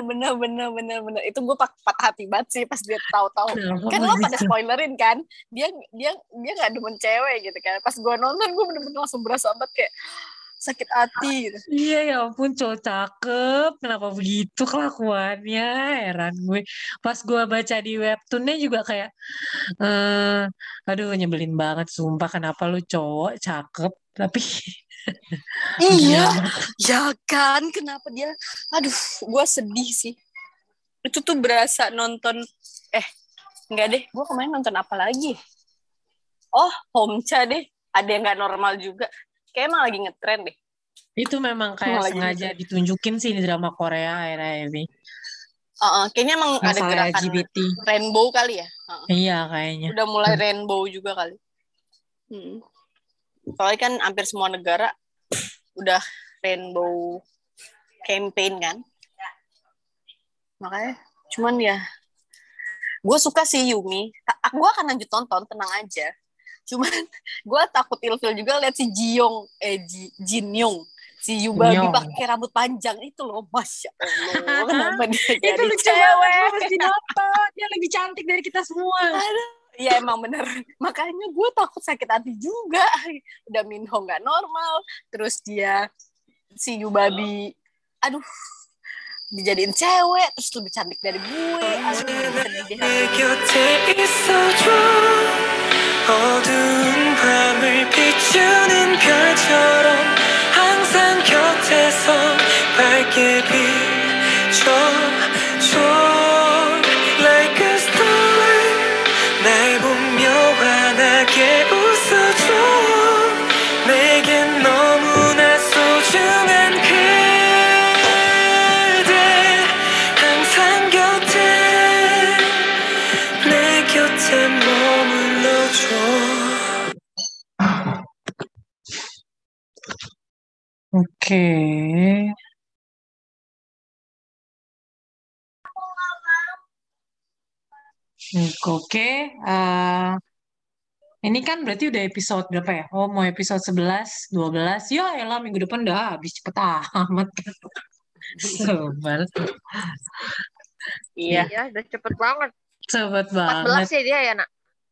Bener bener bener bener itu gue pak patah hati banget sih pas dia tahu-tahu. Kenapa kan lo pada spoilerin kan? Dia dia dia nggak demen cewek gitu kan. Pas gue nonton gue bener-bener langsung berasa banget kayak sakit hati gitu. Iya ya ampun cowok cakep. Kenapa begitu kelakuannya? Heran gue. Pas gue baca di webtoonnya juga kayak eh Aduh nyebelin banget Sumpah. Kenapa lu cowok cakep Tapi iya gila. ya kan? Kenapa dia? Aduh gue sedih sih. Itu tuh berasa nonton eh enggak deh. Gue kemarin nonton apa lagi? Oh Homcha deh. Ada yang nggak normal juga kayak emang lagi ngetren deh Itu memang kayak Lagi sengaja ditunjukin sih di drama Korea akhirnya ini. Uh, kayaknya emang ada Masalah gerakan LGBT. rainbow kali ya. Uh, Iya kayaknya. udah mulai rainbow juga kali. Hmm. Soalnya kan hampir semua negara udah rainbow campaign kan. Makanya cuman ya gue suka sih Yumi. Gue akan lanjut tonton, tenang aja. Cuman gue takut ilfil juga lihat si Jiyoung, eh Ji, Jin Young, si Yubabi Young. pakai rambut panjang itu loh, masya Allah. Kenapa dia Itu lucu cewek? banget, mesti nonton. Dia lebih cantik dari kita semua. Aduh, Iya emang bener. Makanya gue takut sakit hati juga. Udah Minho nggak normal. Terus dia si Yubabi, aduh, dijadiin cewek. Terus lebih cantik dari gue. Aduh, 어두운 밤을 비추는 별처럼 항상 곁에서 밝게 비춰 Oke. Oke, eh, ini kan berarti udah episode berapa ya? Oh, mau episode 11, 12. Ya elah, minggu depan udah habis cepet amat. Sebel. Iya. Iya, udah cepet banget. Cepet 14 banget. sih dia ya, nak.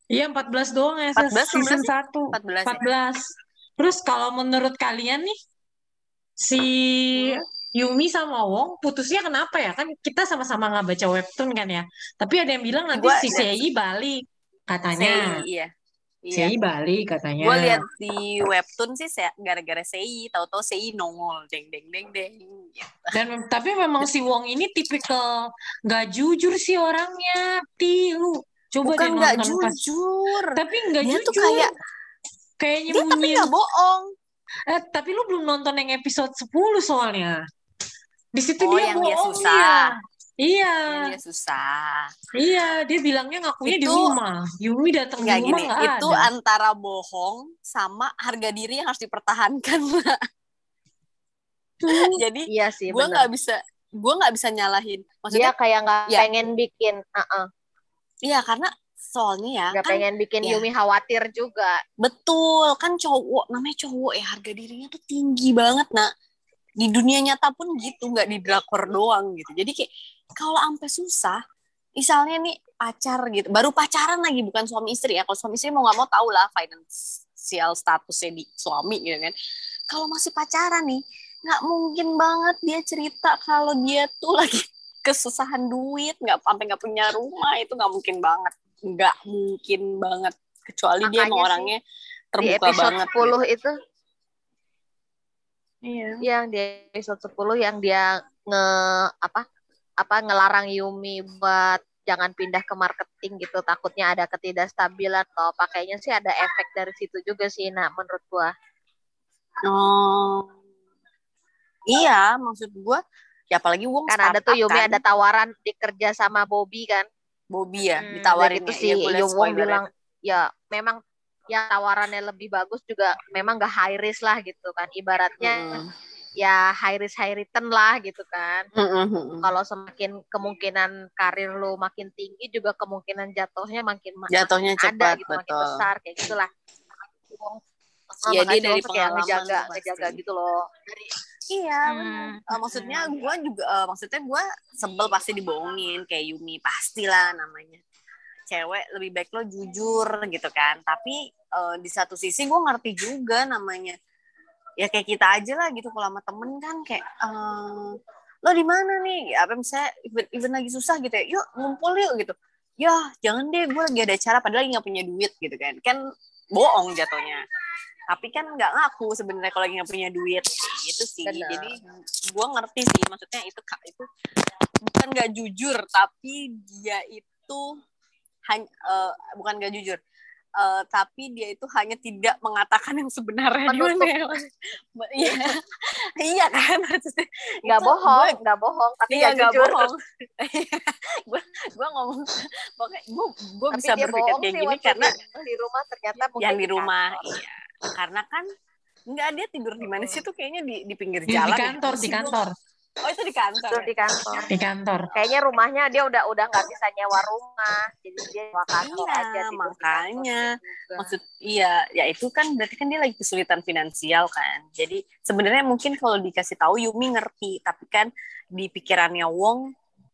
Iya, 14 doang ya, 14 season 14 1. 14 ya. 14. Terus kalau menurut kalian nih, si Yumi sama Wong putusnya kenapa ya? Kan kita sama-sama nggak baca webtoon kan ya. Tapi ada yang bilang nanti Gua si Sei balik katanya. Sei, iya. Iya. Sei balik katanya. Gue lihat di webtoon sih gara-gara Sei, tahu-tahu Sei nongol, deng deng deng deng. Gitu. Dan tapi memang si Wong ini tipikal nggak jujur sih orangnya. Ti, lu coba Bukan nggak nonton pas. jujur. Tapi nggak jujur. tuh kayak- kayak Dia tapi nggak bohong. Eh, tapi lu belum nonton yang episode 10 soalnya. Di situ Oh, dia yang dia bohong susah. Iya. Yang dia susah. Iya, dia bilangnya ngakunya di Itu- rumah. Yumi datang di rumah gini, itu ada. antara bohong sama harga diri yang harus dipertahankan. Jadi Iya sih, gue bener. nggak bisa, gue nggak bisa nyalahin. Dia Maksudnya, kayak nggak Ya. pengen bikin, uh iya karena soalnya ya nggak kan pengen bikin ya. Yumi khawatir juga. betul kan cowok namanya cowok ya harga dirinya tuh tinggi banget. Nah di dunia nyata pun gitu nggak di drakor doang gitu. Jadi kayak kalau sampai susah misalnya nih pacar gitu baru pacaran lagi bukan suami istri ya. Kalau suami istri mau nggak mau tahu lah financial statusnya di suami gitu kan. Kalau masih pacaran nih nggak mungkin banget dia cerita kalau dia tuh lagi kesusahan duit nggak sampai nggak punya rumah itu nggak mungkin banget nggak mungkin banget kecuali dia Makanya emang sih, orangnya Di terbuka episode banget 10 gitu. itu Iya. yang di episode 10 yang dia nge apa apa ngelarang Yumi buat jangan pindah ke marketing gitu takutnya ada ketidakstabilan atau apa kayaknya sih ada efek dari situ juga sih nah menurut gua Oh. Iya, maksud gua ya apalagi Wong kan ada tuh Yumi kan. ada tawaran dikerja sama Bobby kan Bobby ya, Hmm, ditawarin itu ya. si ya, Yowong spoilernya. bilang ya memang ya tawarannya lebih bagus juga memang gak high risk lah gitu kan ibaratnya Mm-mm. ya high risk high return lah gitu kan mm-mm. kalau semakin kemungkinan karir lu makin tinggi juga kemungkinan jatuhnya makin ma- Jatuhnya ada cepat, gitu makin betul. besar kayak gitulah Wong Iya, makanya dia dari Wong kayak pengalaman ngejaga ngejaga gitu loh Iya, Hmm. Eh, maksudnya gua juga eh, maksudnya gua sebel pasti dibohongin kayak Yumi pastilah namanya. Cewek lebih baik lo jujur gitu kan. Tapi eh, di satu sisi gua ngerti juga namanya. Ya kayak kita aja lah gitu kalau sama temen kan kayak eh, lo di mana nih? Apa misalnya event, event lagi susah gitu ya yuk ngumpul yuk gitu. Ya jangan deh gue lagi ada acara padahal lagi nggak punya duit gitu kan. Kan bohong jatuhnya. Tapi kan nggak ngaku sebenarnya kalau lagi nggak punya duit gitu sih. Benar. jadi gue ngerti sih maksudnya itu Kak, itu bukan nggak jujur tapi dia itu hanya bukan nggak jujur eh, tapi dia itu hanya tidak mengatakan yang sebenarnya. Gimana ya? iya. Iya kan maksudnya. Nggak itu bohong nggak bohong tapi iya nggak bohong. Gue gue ngomong pokoknya gue gue bisa berpikir kayak gini karena di rumah ternyata mungkin yang di rumah iya. Karena kan nggak dia tidur di mana sih tuh kayaknya di di pinggir Di, di jalan ya. kantor, di kantor, oh itu di kantor ya? di kantor di kantor. kayaknya rumahnya dia udah udah nggak bisa nyewa rumah jadi dia nyewa kantor Iya, aja makanya. kantor maksud iya ya itu kan berarti kan dia lagi kesulitan finansial kan jadi sebenarnya mungkin kalau dikasih tahu Yumi ngerti tapi kan di pikirannya Wong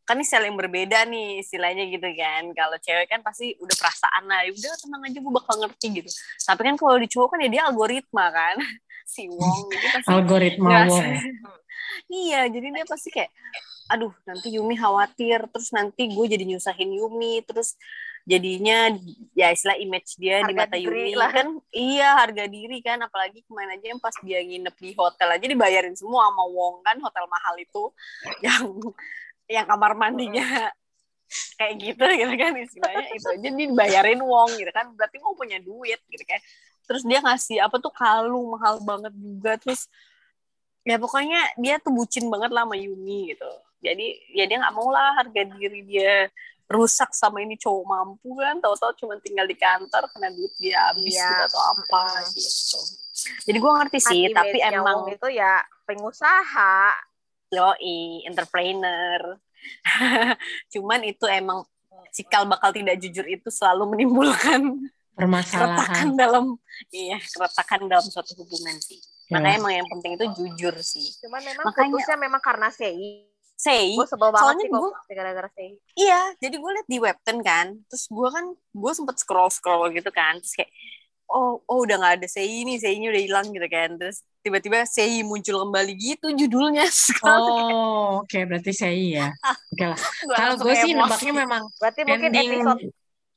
kan ini sel yang berbeda nih istilahnya gitu kan. Kalau cewek kan pasti udah perasaan lah "Ya udah tenang aja gue bakal ngerti gitu. Tapi kan kalau di cowok kan ya dia algoritma kan. Si Wong jadi pasti Algoritma ngerasa- Wong. iya jadi dia pasti kayak aduh nanti Yumi khawatir terus nanti gue jadi nyusahin Yumi terus jadinya ya istilah image dia di Harga mata diri Yumi lah. kan iya harga diri kan. Apalagi kemarin aja yang pas dia nginep di hotel aja dibayarin semua sama Wong kan hotel mahal itu. Yang yang kamar mandinya kayak gitu gitu kan istilahnya itu aja dia dibayarin Wong gitu kan berarti Wong punya duit gitu kan. Terus dia ngasih apa tuh kalung mahal banget juga. Terus ya pokoknya dia tuh bucin banget lah sama Yumi gitu. Jadi ya dia nggak mau lah harga diri dia rusak sama ini cowok mampu kan. Tahu-tahu cuma tinggal di kantor kena duit dia habis Iya. gitu atau apa gitu. Jadi gue ngerti sih Kan tapi emang itu ya pengusaha yoi entrepreneur. Cuman itu emang cikal bakal tidak jujur itu selalu menimbulkan Permasalahan. keretakan dalam iya keretakan dalam suatu hubungan sih. Ya. makanya emang yang penting itu jujur sih. Cuman memang Makanya- putusnya memang karena sei. Say gue sebel banget soalnya sih gua- gara-gara sei. Iya, jadi gue liat di webtoon kan, terus gue kan gue sempet scroll scroll gitu kan, terus kayak oh oh udah nggak ada Sei nih, Sei-nya udah hilang gitu kan, terus tiba-tiba Sei muncul kembali gitu judulnya. Oh, oke berarti saya iya. Oke lah. Kalau gue sih nebaknya memang berarti mungkin ending episode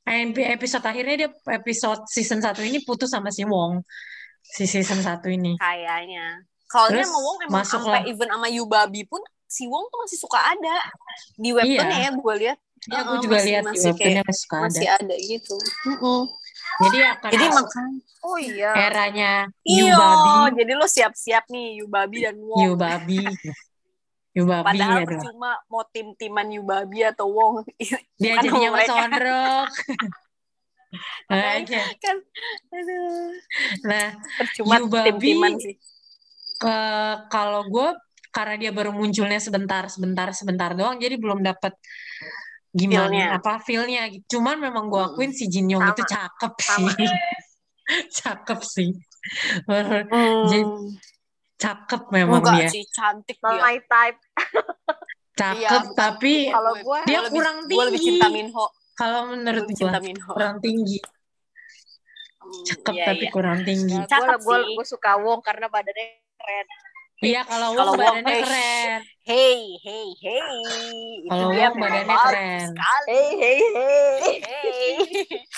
epi- episode akhirnya dia episode season satu ini putus sama si Wong. Si season satu ini. kayaknya. Kalau dia Terus sama Wong emang sampai even sama Yubabi pun si Wong tuh masih suka ada di webtoonnya Iya. ya gue lihat. Ya, gue Heeh, juga masih- lihat di masih kayak- masih suka ada. Masih ada gitu. Jadi akan Jadi masuk makanya oh iya eranya Yubabi, jadi lo siap-siap nih Yubabi dan Wong. Yubabi, Yubabi Padahal aduh. percuma mau tim-timan Yubabi atau Wong. Dia jadinya mereka. Mas Ondrok. Makanya. kan aduh Nah, percuma tim-timan sih eh, kalau gue karena dia baru munculnya sebentar, sebentar, sebentar doang, jadi belum dapat gimana Feel-nya. apa feel-nya. gitu. Cuman memang gue akuin si Jin Yong Sama. itu cakep Sama. sih, cakep sih, Hmm. Jadi, cakep memang enggak dia, sih cantik dia my type cakep Iya, tapi Kalau gua dia lebih- kurang gua lebih tinggi. cinta Minho kalau menurut lebih gue cinta Minho kurang tinggi, Hmm, cakep iya, tapi iya. kurang tinggi. Cakep gue sih. gue suka Wong karena badannya keren Iya kalau Kalau Wong badannya keren, hey hey hey Itu Kalau dia Wong badannya keren. sekali. hey hey hey hey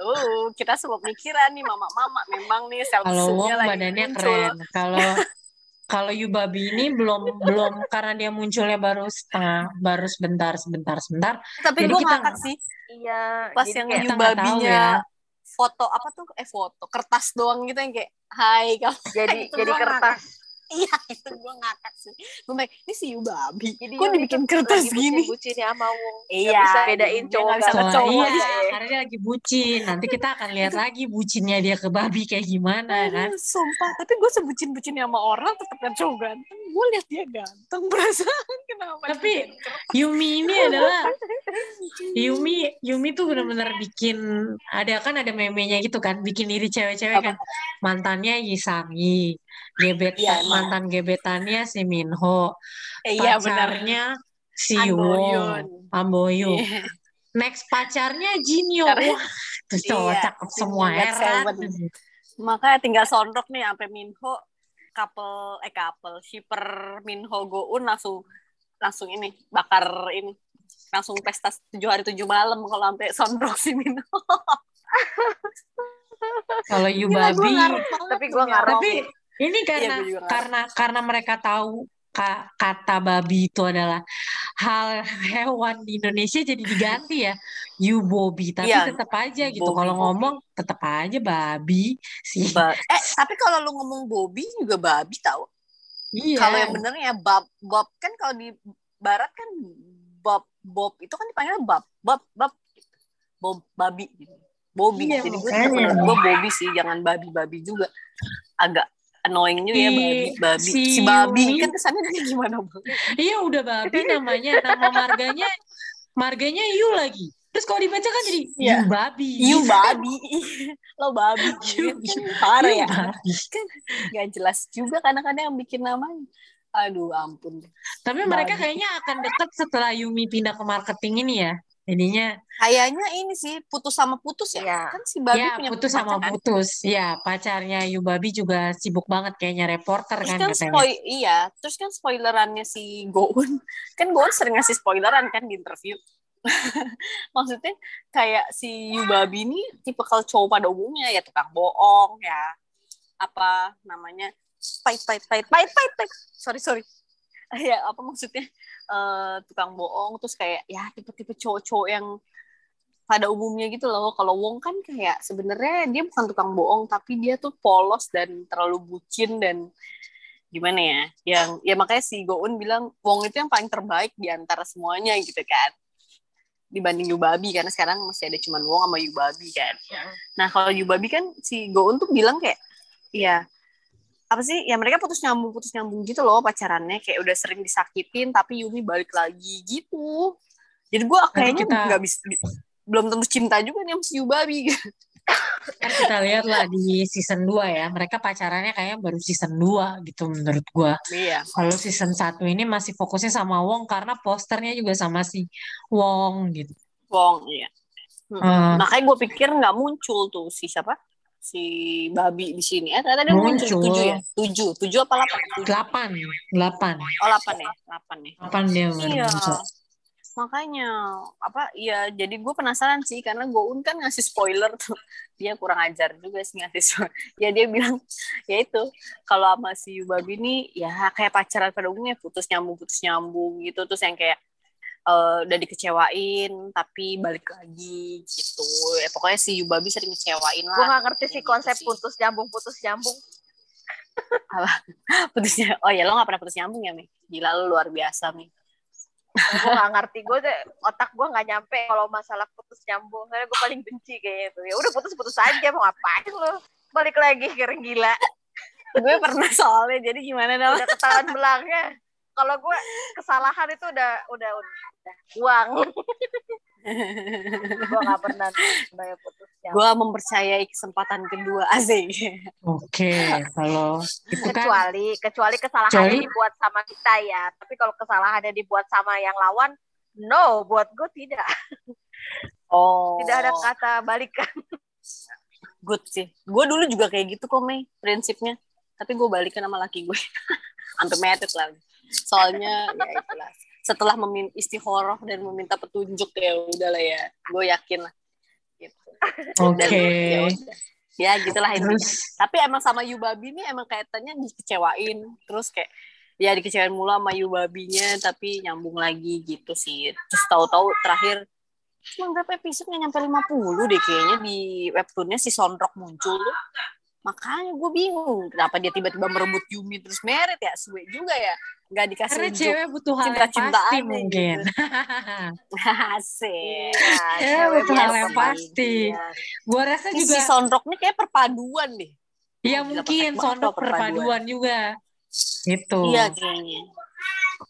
Uh, kita semua pikiran nih mama-mama memang nih sel kalau Wong badannya muncul. keren. Kalau kalau Yubabi ini belum belum karena dia munculnya baru setengah, baru sebentar, sebentar, sebentar. Tapi Jadi gue kita ngakak sih iya pas yang Yubabinya ya. foto apa tuh eh foto kertas doang gitu yang kayak hai kamu jadi jadi kertas iya itu gue ngakak sih gue bilang ini si Yubabi jadi kok dibikin kertas lagi gini bucin-bucinnya sama Wong iya bisa bedain cowok bisa sama ngecowok iya, aja ya. karena dia lagi bucin. Nanti kita akan lihat lagi bucinnya dia ke babi kayak gimana kan. Aduh, sumpah tapi gue sebucin-bucinnya sama orang tetap kan cowok ganteng gue lihat dia ganteng perasaan kenapa Tapi? Yumi ini adalah Yumi Yumi tuh benar-benar bikin ada kan ada memenya gitu kan bikin iri cewek-cewek kan. mantannya Yisangi gebet Iya, emang. mantan gebetannya si Minho eh, iya benar pacarnya si An Wong Boyun. Amboyun Iya. next pacarnya Jinyo wah tuh cowok Iya, cakep si semua heran makanya tinggal sondok nih sampai Minho couple eh couple shipper Minho Goun langsung langsung ini bakar ini langsung pesta tujuh hari tujuh malam kalau sampai sondok si Minho kalau Gila, Yubabi gua Tapi Minho. ngarep. tapi ini karena gue juga ngarep. karena karena mereka tahu ka- kata babi itu adalah hal hewan di Indonesia jadi diganti ya. You Bobby tapi Iya, tetap aja gitu. Kalau ngomong tetap aja babi sih. Ba- eh tapi kalau lu ngomong Bobby juga babi tau. Iya. Kalau yang benernya Bob Bob kan kalau di barat kan Bob itu kan dipanggil Bob Bob Bob gitu. Bob babi gitu. Bobby Iya, jadi gue menurut gue Bobby sih jangan babi babi juga. Agak annoying juga ya Si- babi babi. si si, babi Yumi- kan kesannya dia gimana banget iya udah babi namanya nama marganya marganya you lagi. Terus kalau dibaca kan jadi Iya. you babi. You babi. Lo babi You- gitu. Parah ya. babi. kan nggak jelas juga kadang-kadang yang bikin namanya aduh ampun tapi mereka Babi. kayaknya akan dekat setelah Yumi pindah ke marketing ini ya jadinya kayaknya ini sih putus sama putus ya Iya. kan si babi ya punya putus sama pacar kan? putus ya pacarnya Yubabi juga sibuk banget kayaknya reporter Terus kan kan spoil iya, terus kan spoilerannya si Goun, kan Goun sering ngasih spoileran kan di interview. Maksudnya kayak si Yubabi ini tipe kalau cowok pada umumnya ya tukang bohong ya apa namanya pait pait pait pait pait pait sorry sorry. Ya apa maksudnya? Eh, tukang bohong terus kayak ya tipe-tipe cowok-cowok yang pada umumnya gitu loh. Kalau Wong kan kayak sebenarnya dia bukan tukang bohong tapi dia tuh polos dan terlalu bucin dan gimana ya? Yang ya makanya si Goun bilang Wong itu yang paling terbaik di antara semuanya gitu kan. Dibanding Yubabi karena sekarang masih ada cuman Wong sama Yubabi kan. Nah kalau Yubabi kan si Goun tuh bilang kayak ya apa sih ya mereka putus nyambung putus nyambung gitu loh pacarannya. Kayak udah sering disakitin tapi Yumi balik lagi gitu. Jadi gua kayaknya kita- nggak bisa belum tentu cinta juga nih sama si Yubabi. Kan kita lihat lah di season 2 ya. Mereka pacarannya kayaknya baru season 2 gitu menurut gua. Iya. Kalau season 1 ini masih fokusnya sama Wong karena posternya juga sama si Wong gitu. Wong iya. Mm-mm. Hmm. makanya gue pikir nggak muncul tuh si siapa si babi di sini. Eh ternyata dia muncul, Muncul. tujuh ya? tujuh. Tujuh apa delapan? Delapan. Delapan. Oh delapan ya? Delapan ya? Delapan dia baru iya. muncul makanya apa ya jadi gue penasaran sih karena Goun kan ngasih spoiler tuh. Dia kurang ajar juga sih ngasih spoiler. Ya dia bilang ya itu kalau sama si Yubabi ini ya kayak pacaran pada umumnya putus nyambung putus nyambung gitu. Terus yang kayak eh, udah dikecewain tapi balik lagi gitu. Ya pokoknya si Yubabi sering ngecewain lah Gue gak ngerti sih Gitu konsep sih. putus nyambung putus nyambung. putusnya oh ya lo gak pernah putus nyambung ya Mi? Gila lo luar biasa Mi. Gue gak ngerti. Gue deh otak gue nggak nyampe kalau masalah putus nyambung. Karena gue paling benci kayaknya itu ya udah putus putus aja mau ngapain lo? Balik lagi keren gila. Gue pernah soalnya jadi gimana dong udah ketahuan belangnya kalau gue kesalahan itu udah udah udah uang gue nggak pernah namanya putus nyambung gue mempercayai kesempatan kedua asik oke kalau itu kan. Kecuali kecuali kesalahannya Kecuali- dibuat sama kita ya. Tapi kalau kesalahannya dibuat sama yang lawan no buat gue tidak. Oh. Tidak ada kata balikan. Good sih. Gue dulu juga kayak gitu kok Mei prinsipnya. Tapi gue balikan sama laki gue. Sampai metet lah soalnya ya itulah setelah memin istikharah dan meminta petunjuk ya udahlah ya. Gue yakin lah. Gitu. Oke. Dan ya ya gitulah intinya. Terus? Tapi emang sama Yubabi ini emang kaitannya dikecewain. Terus kayak ya dikecewain mulu sama Yubabinya tapi nyambung lagi gitu sih. Terus tahu-tahu terakhir cuma berapa episode nggak nyampe 50 deh kayaknya di webtoonnya si Sondrok muncul tuh makanya gue bingung kenapa dia tiba-tiba merebut Yumi terus merit ya? Suwe juga ya? Nggak dikasih karena unjuk cewek butuh hal pasti nih, mungkin. Asik Iya, Ya, cewek biasa hal yang pasti. gua rasa Ini juga si Sondrok nih kayak perpaduan deh. Ya Gila, mungkin kalau perpaduan. perpaduan juga. Gitu. Iya kayaknya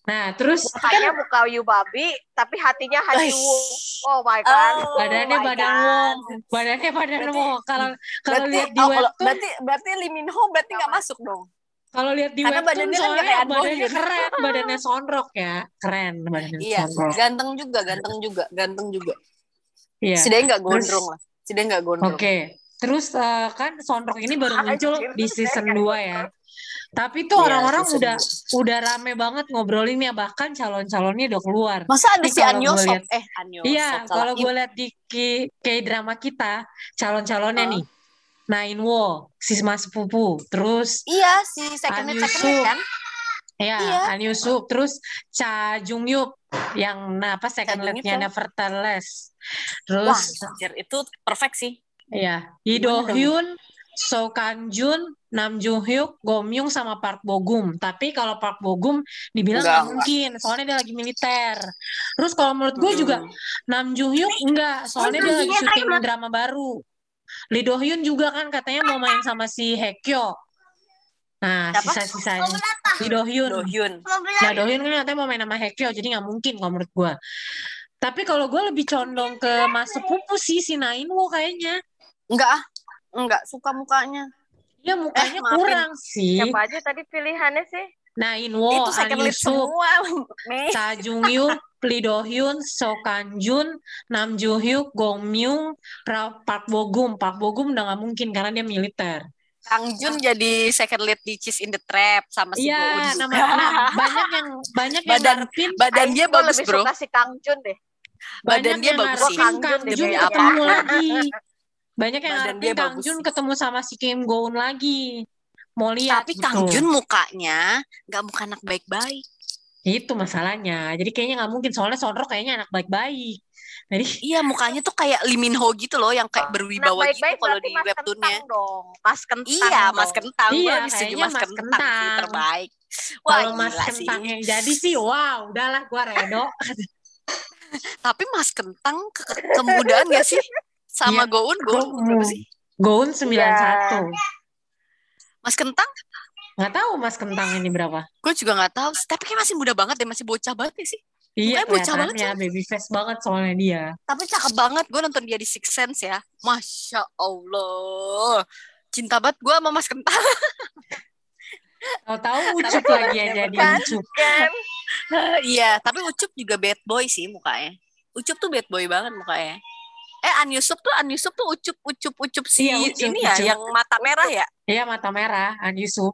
nah terus Mukanya muka Yu babi, tapi hatinya hati. Wong. Oh my god. Oh badannya my badan wong badannya badan wong kalau kalau lihat di oh, kalau- webtoon berarti berarti Lee Min Ho berarti nggak masuk dong. kalau lihat di Karena webtoon badannya kan soalnya kayak badannya Unbound. keren badannya sondrok ya keren badannya Iya, sondrok ganteng juga, ganteng juga, ganteng juga. iya Si dia nggak Terus- gondrong lah. Si dia nggak gondrong. Oke, terus eh, kan Sondrok ini baru muncul di season 2 ya. Tapi tuh Iya, orang-orang season udah udah rame banget ngobrolinnya bahkan calon-calonnya udah keluar. Masa ada si Anyo Eh, Anyo Iya, kalau gue lihat di kayak drama kita calon-calonnya Heeh. nih. Nain Wo, Sisma Sepupu, terus Iya, si second second Yusuf. kan? Ya, Iya. An Yusup. Terus Cha Jung Yup yang nah, apa second lead-nya ya. Nevertheless. Wah, Terus anjir, itu perfect sih. ya, Lee Do Hyun, So Kan Jun, Nam Joo Hyuk, Go Myung sama Park Bo Gum. Tapi kalau Park Bo Gum dibilang Enggak, nggak enggak. mungkin, soalnya dia lagi militer. Terus kalau menurut gue juga Mm. Nam Joo Hyuk enggak, soalnya dia lagi syuting drama baru. Lee Do Hyun juga kan katanya mau main sama si Hekyo. Nah, sisa-sisanya. Lee Do Hyun. Do Hyun. Nah, Dohyun kan katanya mau main sama Hekyo, jadi nggak mungkin kalau menurut gue. Tapi kalau gue lebih condong ke Mas Sepupu sih, si Nainwo kayaknya. Enggak ah. Enggak suka mukanya. Ya mukanya maafin. kurang sih. Siapa aja tadi pilihannya sih? Nainwo, itu An second lead semua. Cha Jung Yup, Lee Do Hyun, So Kan Jun, Nam Joo Hyuk, Gong Myung, Park Bo Gum. Park Bo Gum udah nggak mungkin karena dia militer. Kang Jun jadi second lead di Cheese in the Trap sama si Iya, nama, nah, banyak yang banyak yang Badan- ngarepin Badan dia bagus, lebih bro. suka si Kang Jun deh. banyak Badan dia bagus sih. Kang Kang Jun Jun demi ketemu apa? lagi. Banyak yang Badan ngarepin dia Kang bagus Jun ketemu sama si Kim Go Eun lagi. Mau lihat Tapi gitu. Kang Jun mukanya nggak muka anak baik-baik. Itu masalahnya. Jadi kayaknya nggak mungkin. Soalnya Sondro kayaknya anak baik-baik. Jadi Iya, mukanya tuh kayak Lee Min Ho gitu loh, yang kayak Nah, berwibawa gitu baik-baik kalau di Mas webtoonnya. Kentang dong. Mas Kentang Iya, Mas dong. Kentang. Iya, lebih setuju Mas Kentang sih Kentang. terbaik. Wah, kalau Mas Kentang sih. yang jadi sih, wow, udahlah gua redo. Tapi Mas Kentang ke ke- kemudahan gak sih? Sama Iya. Goun, Goun berapa sih? Goun 91. Mas Kentang? Nggak tahu Mas Kentang ini berapa. Gue juga nggak tahu. Tapi kayak masih muda banget deh, masih bocah banget ya sih. Iya, Mukanya bocah banget kelihatannya baby face banget soalnya dia. Tapi cakep banget. Gue nonton dia di Six Sense ya. Masya Allah. Cinta banget gue sama Mas Kentang. Tahu-tahu Ucup lagi yang jadi. Ucup. Kan? Iya, tapi Ucup juga bad boy sih mukanya. Ucup tuh bad boy banget mukanya. Eh, An Yusup tuh, An Yusup tuh ucup, ucup, ucup si Iya, Ucup, ini ya, Ucup. yang mata merah ya. Iya, mata merah, An Yusuf.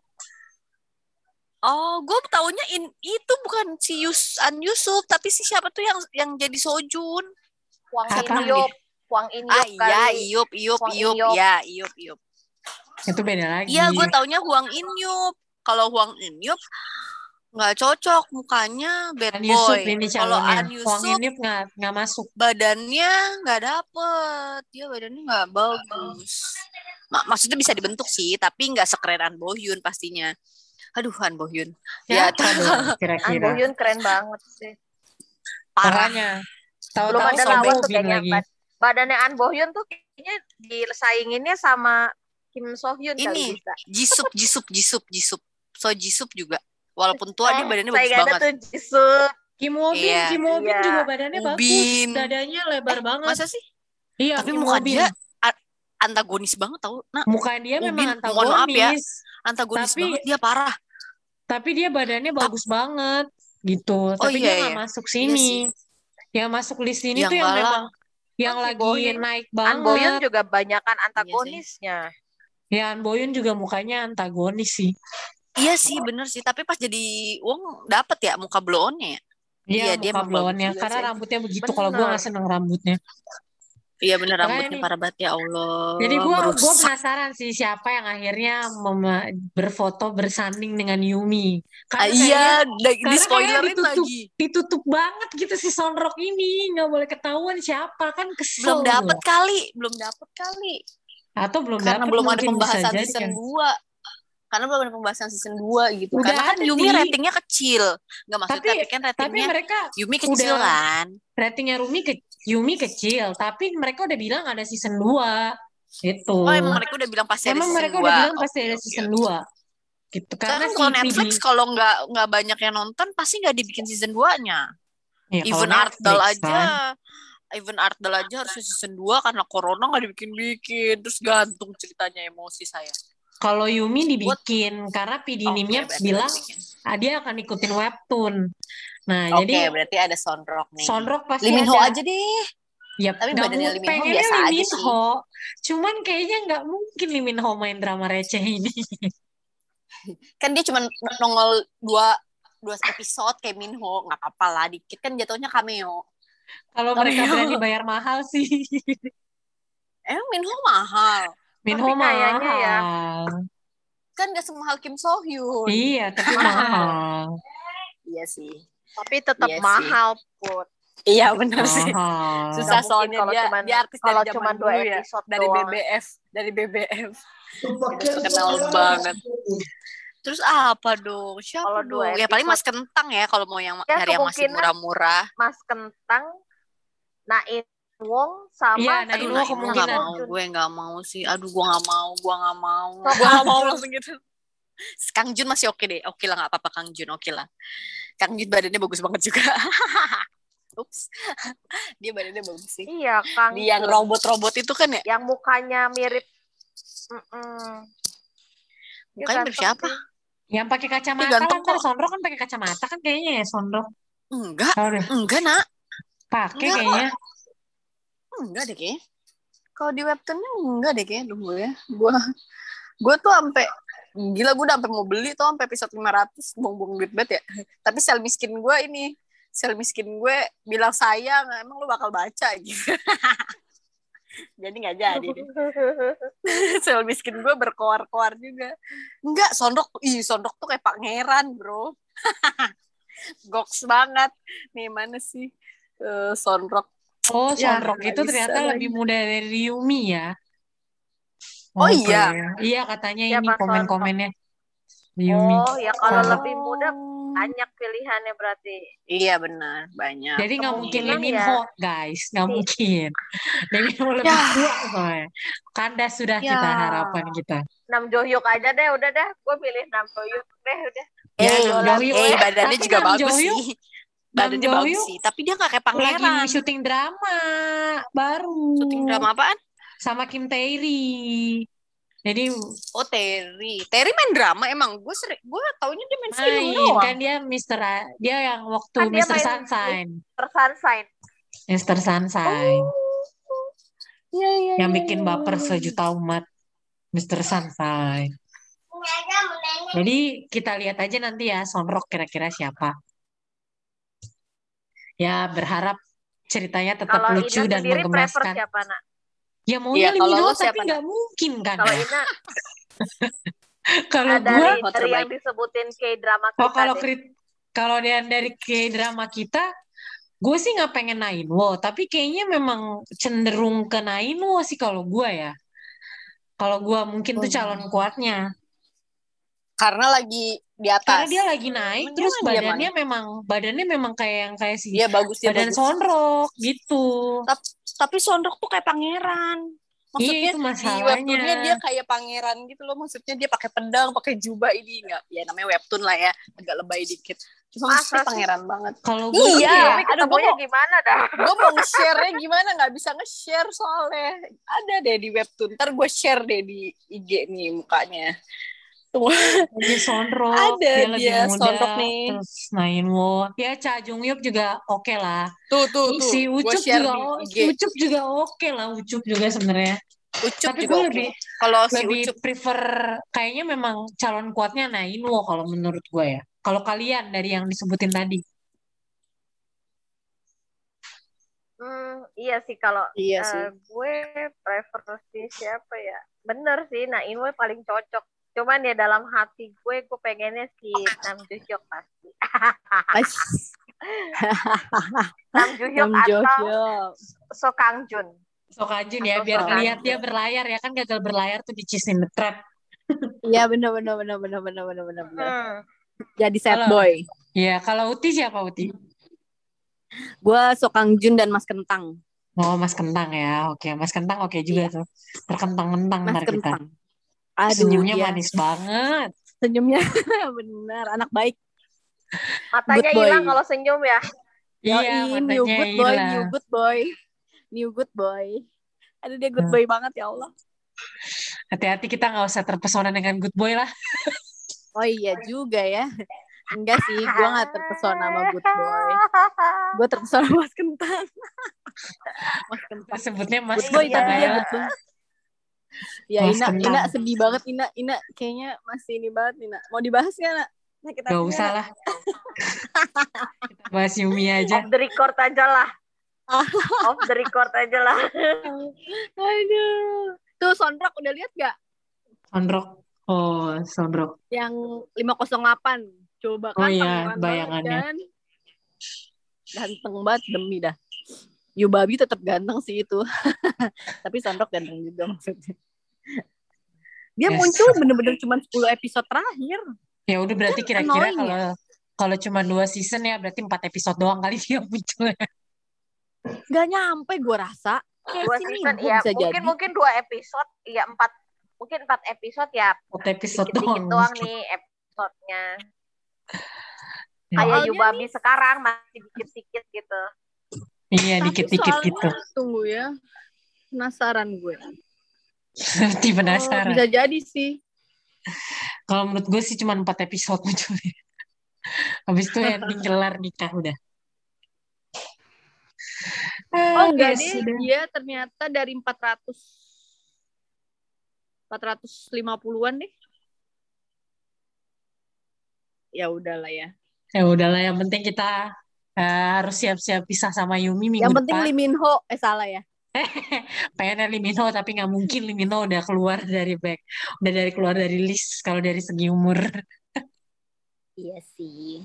Oh, gue taunya in, itu bukan si Yus, An Yusuf, tapi si siapa tuh yang yang jadi Sojun. Wang Apa? Inyop. Wang Inyop Ah iya. Iup, Iup, Iup, ya, Iup, Iup. Itu beda lagi. Iya, gue taunya Huang Inyup. Kalau Huang Inyup nggak cocok mukanya bad boy. ini Kalau. An Huang Yusuf Inip nggak nggak masuk. badannya nggak dapet, dia badannya nggak bagus. Ma- maksudnya bisa dibentuk sih, tapi nggak sekeren An Bohyun pastinya. Aduh, An Bohyun. Ya, Siapa dong An kira-kira? Bohyun keren banget sih. parah. Makanya. Belum Tahu-tahu ada lawan tuh kayaknya. lagi. Badannya An Bohyun tuh kayaknya disainginnya sama Kim So Hyun Ini. bisa. Jisup, Jisup, Jisup, Jisup. So Jisup juga. Walaupun tua dia badannya bagus banget. tuh Jisoo. Kim Wobin, Iya. Kim Wobin Iya. juga badannya bagus. Ubin. Dadanya lebar Eh, banget. Masa sih? Iya, Tapi Kim muka Wobin. dia antagonis banget tau. Nah, Muka dia Ubin, memang mohon maaf ya. antagonis. antagonis Tapi- banget dia parah. Tapi dia badannya bagus banget gitu. Tapi iya, dia nggak iya. masuk Iya sini. sih. yang masuk list ini Yang tuh yang malah- memang yang Oh, lagi Boyun. naik An Bohyun banget. juga banyakan antagonisnya. Ya, An Boyun juga mukanya antagonis sih. Iya sih, bener sih. Tapi pas jadi Wong dapet ya muka blow on-nya ya. Iya, Iya, dia juga Karena sih. rambutnya begitu. Kalau gue nggak seneng rambutnya. Iya bener Makanya rambutnya nih. parah banget ya Allah. Jadi gue gue penasaran sih siapa yang akhirnya mem- berfoto bersanding dengan Yumi. Ah, Karena iya, kayaknya di, karena spoilerin kayaknya ditutup. lagi. ditutup banget gitu si Sonrok ini. Nggak boleh ketahuan siapa. Kan kesel. Belum dapet kali, belum dapet kali. Atau belum Karena dapet belum ada pembahasan season kan. 2. Karena belum ada pembahasan season 2 gitu. Udah Karena kan ada Yumi sih. ratingnya kecil. Nggak maksudnya, Tapi- tapi, kan Tapi ratingnya mereka Yumi kecil udah- kan. ratingnya Rumi ke Yumi kecil, tapi mereka udah bilang ada season 2. Gitu. Oh emang mereka udah bilang pasti ada Emang season mereka 2. udah bilang pasti ada Oke, season oke. 2. Gitu. Karena Karena kalau Netflix kalau nggak nggak banyak yang nonton pasti nggak dibikin season 2-nya. Ya, Even Artdal kan. aja. Even Artdal aja harus season 2 karena corona nggak dibikin-bikin. Terus gantung ceritanya emosi saya. Kalau Yumi dibikin karena PD Oke, Nimnya berarti bilang ah, dia akan ikutin webtoon. Nah, Oke, jadi berarti ada Sonrok nih. Sonrok pasti Lee Min Ho ada. aja deh. Ya, Tapi badannya mu- Lee Min Ho pengennya biasa Lee aja sih. Cuman kayaknya nggak mungkin Lee Min Ho main drama receh ini. Kan dia cuma nongol dua dua episode kayak Minho nggak apa-apa lah dikit kan jatuhnya cameo Kalau mereka berani bayar mahal sih. emang Minho mahal Min Ho Tapi kayaknya ya, mahal. kan gak semahal Kim So Hyun. Iya, tapi mahal. Iya sih. Tapi tetap Iya sih. mahal, Put. Iya benar sih. Susah Nggak mungkin soalnya kalau dia, cuman- dia artis kalau dari zaman dua dulu ya. episode Dari doang. BBF. Dari BBF. Terkenal banget. Terus apa dong? Siapa Kalau dong? dua Ya paling Mas episode- Kentang ya kalau mau yang Ya, nyari yang masih murah-murah. Mas Kentang, Nain Wong sama Iya, Wong nah, kemungkinan. gak mau, gue gak mau sih. Aduh, gue gak mau, gue gak mau. Gue gak mau langsung gitu. Kang Jun masih oke deh. Oke lah, gak apa-apa Kang Jun, oke lah. Kang Jun badannya bagus banget juga. Ups. Dia badannya bagus sih. Iya, Kang. Di yang robot-robot itu kan ya? yang mukanya mirip Mm-mm. Dia Mukanya mirip siapa? Yang pakai kacamata ganteng kan, kok. Sondro kan pakai kacamata kan kayaknya ya Sondro. Enggak, enggak nak. pakai kayaknya. Enggak deh kayaknya. Kalau di webtoonnya enggak deh kayaknya dulu ya. Gue gue tuh sampai gila gue udah sampai mau beli tuh sampai episode 500 buang-buang duit banget ya. Tapi sel miskin gue ini sel miskin gue bilang sayang emang lu bakal baca gitu. jadi nggak jadi sel miskin gue berkoar-koar juga. Enggak, Sondok, ih Sondok tuh kayak pangeran, Bro. Goks banget. Nih mana sih eh, Sondok? Oh, Ya, Sondrok nggak itu ternyata lagi. lebih muda dari Yumi ya. Oh, Oke. iya. Iya katanya Siapa ini komen-komennya. Yumi. Oh, ya kalau Sondrok. lebih muda banyak pilihannya berarti. Iya benar, banyak. Jadi nggak mungkin Lee Min ya. Ho, guys. Nggak Iya. mungkin. Lee Min Ho lebih Ya. tua soalnya. Kandas sudah Ya. kita harapan kita. Nam Jo Hyuk aja deh, udah deh. Gue pilih Nam Jo Hyuk deh, udah. Ya, eh, Nam Jo Hyuk. eh, badannya Tapi juga Nam bagus Hyuk- sih. Badannya Jo bagus sih, tapi dia nggak kayak Lagi pangeran. syuting drama baru. Syuting drama apaan? Sama Kim Tae-ri. Jadi Oh, Terry. Terry main drama emang. Gue sering, gue taunya dia main film main doang. kan dia. A- dia yang waktu Kan dia Mr. main- Sunshine. Mr. Sunshine. Iya, iya, yang iya, bikin iya, baper iya. sejuta umat. Mr. Sunshine. Jadi kita lihat aja nanti ya Sonrok kira-kira siapa. Ya berharap ceritanya tetap Kalau lucu Ina dan menggemaskan. siapa, Nak? Ya maunya Ho lo tapi nggak mungkin kan. Kalau Ina Kalau gua dari, yang disebutin K-drama kita Oh kalau deh. krit kalau dia dari ke drama kita, gue sih nggak pengen Nainwo, tapi kayaknya memang cenderung ke Nainwo sih kalau gue ya. Kalau gue mungkin tuh calon kuatnya, Karena lagi di atas. karena dia lagi naik, Emang terus dia mana? badannya memang badannya memang kayak yang kayak si Dia bagus dia badan bagus. Sonrok gitu. Tapi Sondok tuh kayak pangeran. Iya Maksudnya itu di masalahnya. webtoonnya dia kayak pangeran gitu loh. Maksudnya dia pakai pedang, pakai jubah ini enggak. Ya namanya webtoon lah ya, agak lebay dikit. Cuma Masa sih? pangeran banget. Kalau gue Iya. sih ya, Tapi gua mau- gimana dah? gue mau nge-share-nya gimana nggak bisa nge-share soalnya ada deh di webtoon ntar gue share deh di IG nih mukanya Tuh. dia Sonrok, Ada dia lebih dia, muda, Sonrok nih. terus Nainwo. Ya Cha Jung Hyuk juga oke lah. tuh tuh tuh Si Ucup juga, Ucup juga oke lah, Ucup juga sebenarnya. Ucup Tapi juga gue lebih kalau si lebih Ucup prefer kayaknya memang calon kuatnya Nainwo kalau menurut gue ya. Kalau kalian dari yang disebutin tadi. Hmm, iya sih kalau iya eh, sih gue prefer si siapa ya? Bener sih, nah Inwe paling cocok cuman ya dalam hati gue gue pengennya si Nam jujuk pasti Nam jujuk atau So Kang Jun Sokang Jun ya atau biar lihat dia berlayar ya kan gagal berlayar tuh di Cisin Trap iya benar benar benar benar benar benar benar hmm. jadi sad kalau, boy iya kalau Uti siapa Uti gue Sokang Jun dan Mas Kentang Oh, Mas Kentang ya. Oke, Mas Kentang oke juga iya. tuh. Terkentang-kentang ntar kentang. kita. Kentang aduh Senyumnya dia manis banget. senyumnya bener anak baik Matanya hilang kalau senyum ya. Iya, Yoi, new good boy, hilang. new good boy, new good boy. Aduh dia good Hmm. boy banget ya Allah. Hati-hati kita nggak usah terpesona dengan good boy lah. Oh iya juga ya. Enggak sih, gue gak terpesona sama good boy. Gue terpesona sama Mas Kentang. Mas Kentang. Sebutnya Mas Good boy Iya, tapi Kentang dia ya. good boy. Ya Mas Ina, Kentang. Ina sedih banget Ina, Ina kayaknya masih ini banget Ina. Mau dibahas gak Nak? Sakit Gak usah lah. Kita bahas Yumi aja. Off the record aja lah. Off the record aja lah. Aduh. Tuh Sondrak udah lihat gak? Sondrok. Oh, Sondrok. yang 508 coba Oh kan iya, pangeran banget bayangannya. kan. ganteng banget demi dah Yubabi tetap ganteng sih itu tapi Sondok ganteng juga maksudnya dia Yes. muncul bener-bener cuma 10 episode terakhir Ya udah berarti kira-kira annoying kalau kalau cuma dua season ya berarti empat episode doang kali dia munculnya. Gak nyampe gue rasa dua season ya bisa mungkin jadi mungkin dua episode ya empat mungkin empat episode ya Empat episode dikit-dikit doang. doang nih episodenya Ya. kayak Yubabi sekarang masih dikit-dikit gitu Iya, dikit-dikit gitu. tunggu ya penasaran gue Seperti Oh, penasaran. bisa jadi sih Kalau menurut gue sih cuma empat episode munculnya. Habis itu ending kelar nikah udah. Oh enggak ya deh, sudah. dia ternyata dari 400 450-an deh. Ya udahlah ya. Ya udahlah, yang penting kita eh, harus siap-siap pisah sama Yumi minggu Yang penting depan. Lee Min Ho, eh salah ya. Pengennya Lee Min Ho, tapi nggak mungkin Lee Min Ho udah keluar dari back, udah dari keluar dari list kalau dari segi umur. Iya sih.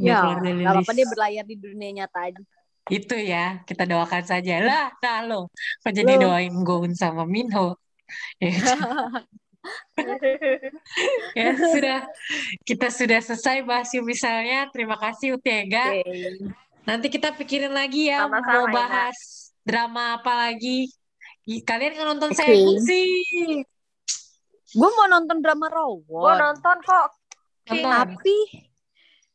Udah Ya, keluar dari nggak apa-apa dia berlayar di dunia nyata aja. Itu ya, kita doakan saja. Lah, nah lo, kok jadi doain Goun sama Minho? Ya, ya sudah, kita sudah selesai bahas misalnya. Terima kasih Utega. Oke. Nanti kita pikirin lagi ya Sama-sama, mau Ina. bahas drama apa lagi. Kalian kan nonton Oke. saya sih. Gue mau nonton drama gue Rawon. nonton kok Nonton. Tapi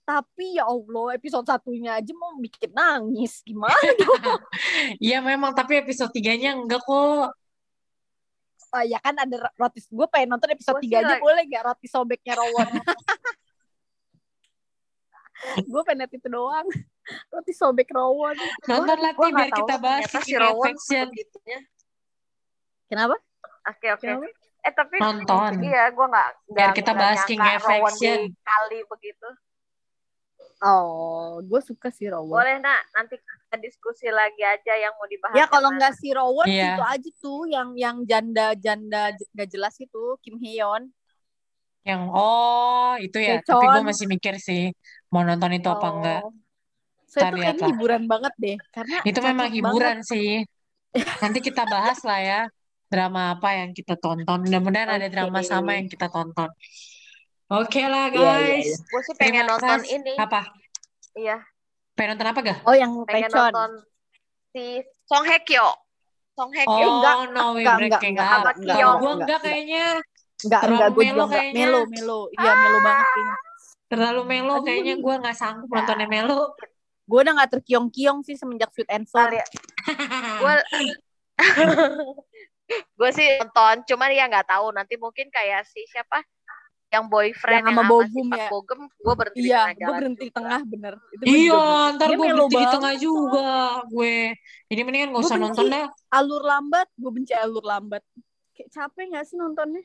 tapi ya Allah episode satunya aja mau bikin nangis gimana dong? Iya memang, tapi episode 3-nya enggak kok. Oh, ya kan ada roti gue pengen nonton episode 3 aja like- boleh gak roti sobeknya Rawon gue pengen itu doang roti sobek Rawon Nonton lah biar nggak tahu kita bahas si Rowan Affection. sebegitunya. kenapa Oke oke. Kenapa? Eh tapi Nonton. Iya, gue nggak Biar nggak- kita nggak bahas King Rowan Affection. dikali begitu. oh gue suka si Rawon Boleh nak nanti kita diskusi lagi aja yang mau dibahas. ya kalau nggak si Rawon Iya. itu aja tuh yang yang janda janda j- gak jelas itu Kim Hyeon Yang oh itu ya, Kecon. tapi gue masih mikir sih mau nonton itu apa Oh. enggak. Itu lihat kayaknya hiburan banget deh karena Itu memang banget. hiburan sih. Nanti kita bahas lah ya drama apa yang kita tonton. Mudah-mudahan ada Oke. drama sama yang kita tonton. Oke lah Iya, iya, guys. iya. Gue sih pengen Terima nonton kasih. ini. Apa? Iya, Pengen nonton apa gak? oh yang pengen Taechon nonton si Song Hye Kyo. Song Hye Kyo. Oh, enggak, no enggak, enggak, enggak, Kalau enggak, gue enggak, enggak kayaknya enggak enggak gue melo juga enggak kayaknya. melo melo iya melo banget kayaknya terlalu melo kayaknya gue nggak sanggup nontonnya melo. Gue udah gak terkiong-kiong sih semenjak Sweet and Sour Kali gue gue sih nonton cuman ya nggak tahu. Nanti mungkin kayak si siapa? Yang boyfriend Yang sama si Bogum ya? Bogem gue berhenti di iya tengah gue berhenti di juga. tengah bener. Itu Iya, ntar gue berhenti di banget, tengah juga. Gue. Ini mendingan gak usah nonton dah. alur lambat gue benci alur lambat. Kayak capek gak sih nontonnya?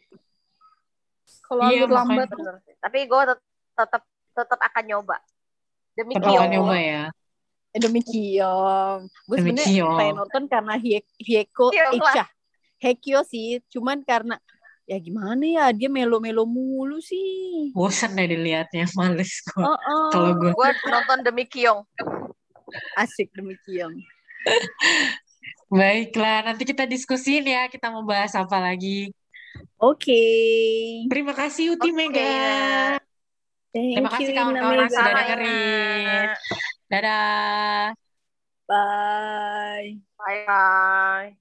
Kalau Iya, alur lambat tuh. Bener tapi gue tetap tetap akan nyoba demi Kyo. nyoba ya. eh, demi Kiong gue Demi sebenarnya Kiong. pengen nonton karena Hie- Hieko Kiong. Icha Hekyo sih cuman karena ya gimana ya dia melo-melo mulu sih Bosan deh dilihatnya, males gue. oh, oh. Kalau gue. gue nonton demi Kyong asik demi Kiong Baiklah, nanti kita diskusin ya. Kita mau bahas apa lagi. oke Terima kasih Uti Oke, Mega. Thank Terima kasih you, kawan-kawan sudah dengerin. Dadah. bye bye bye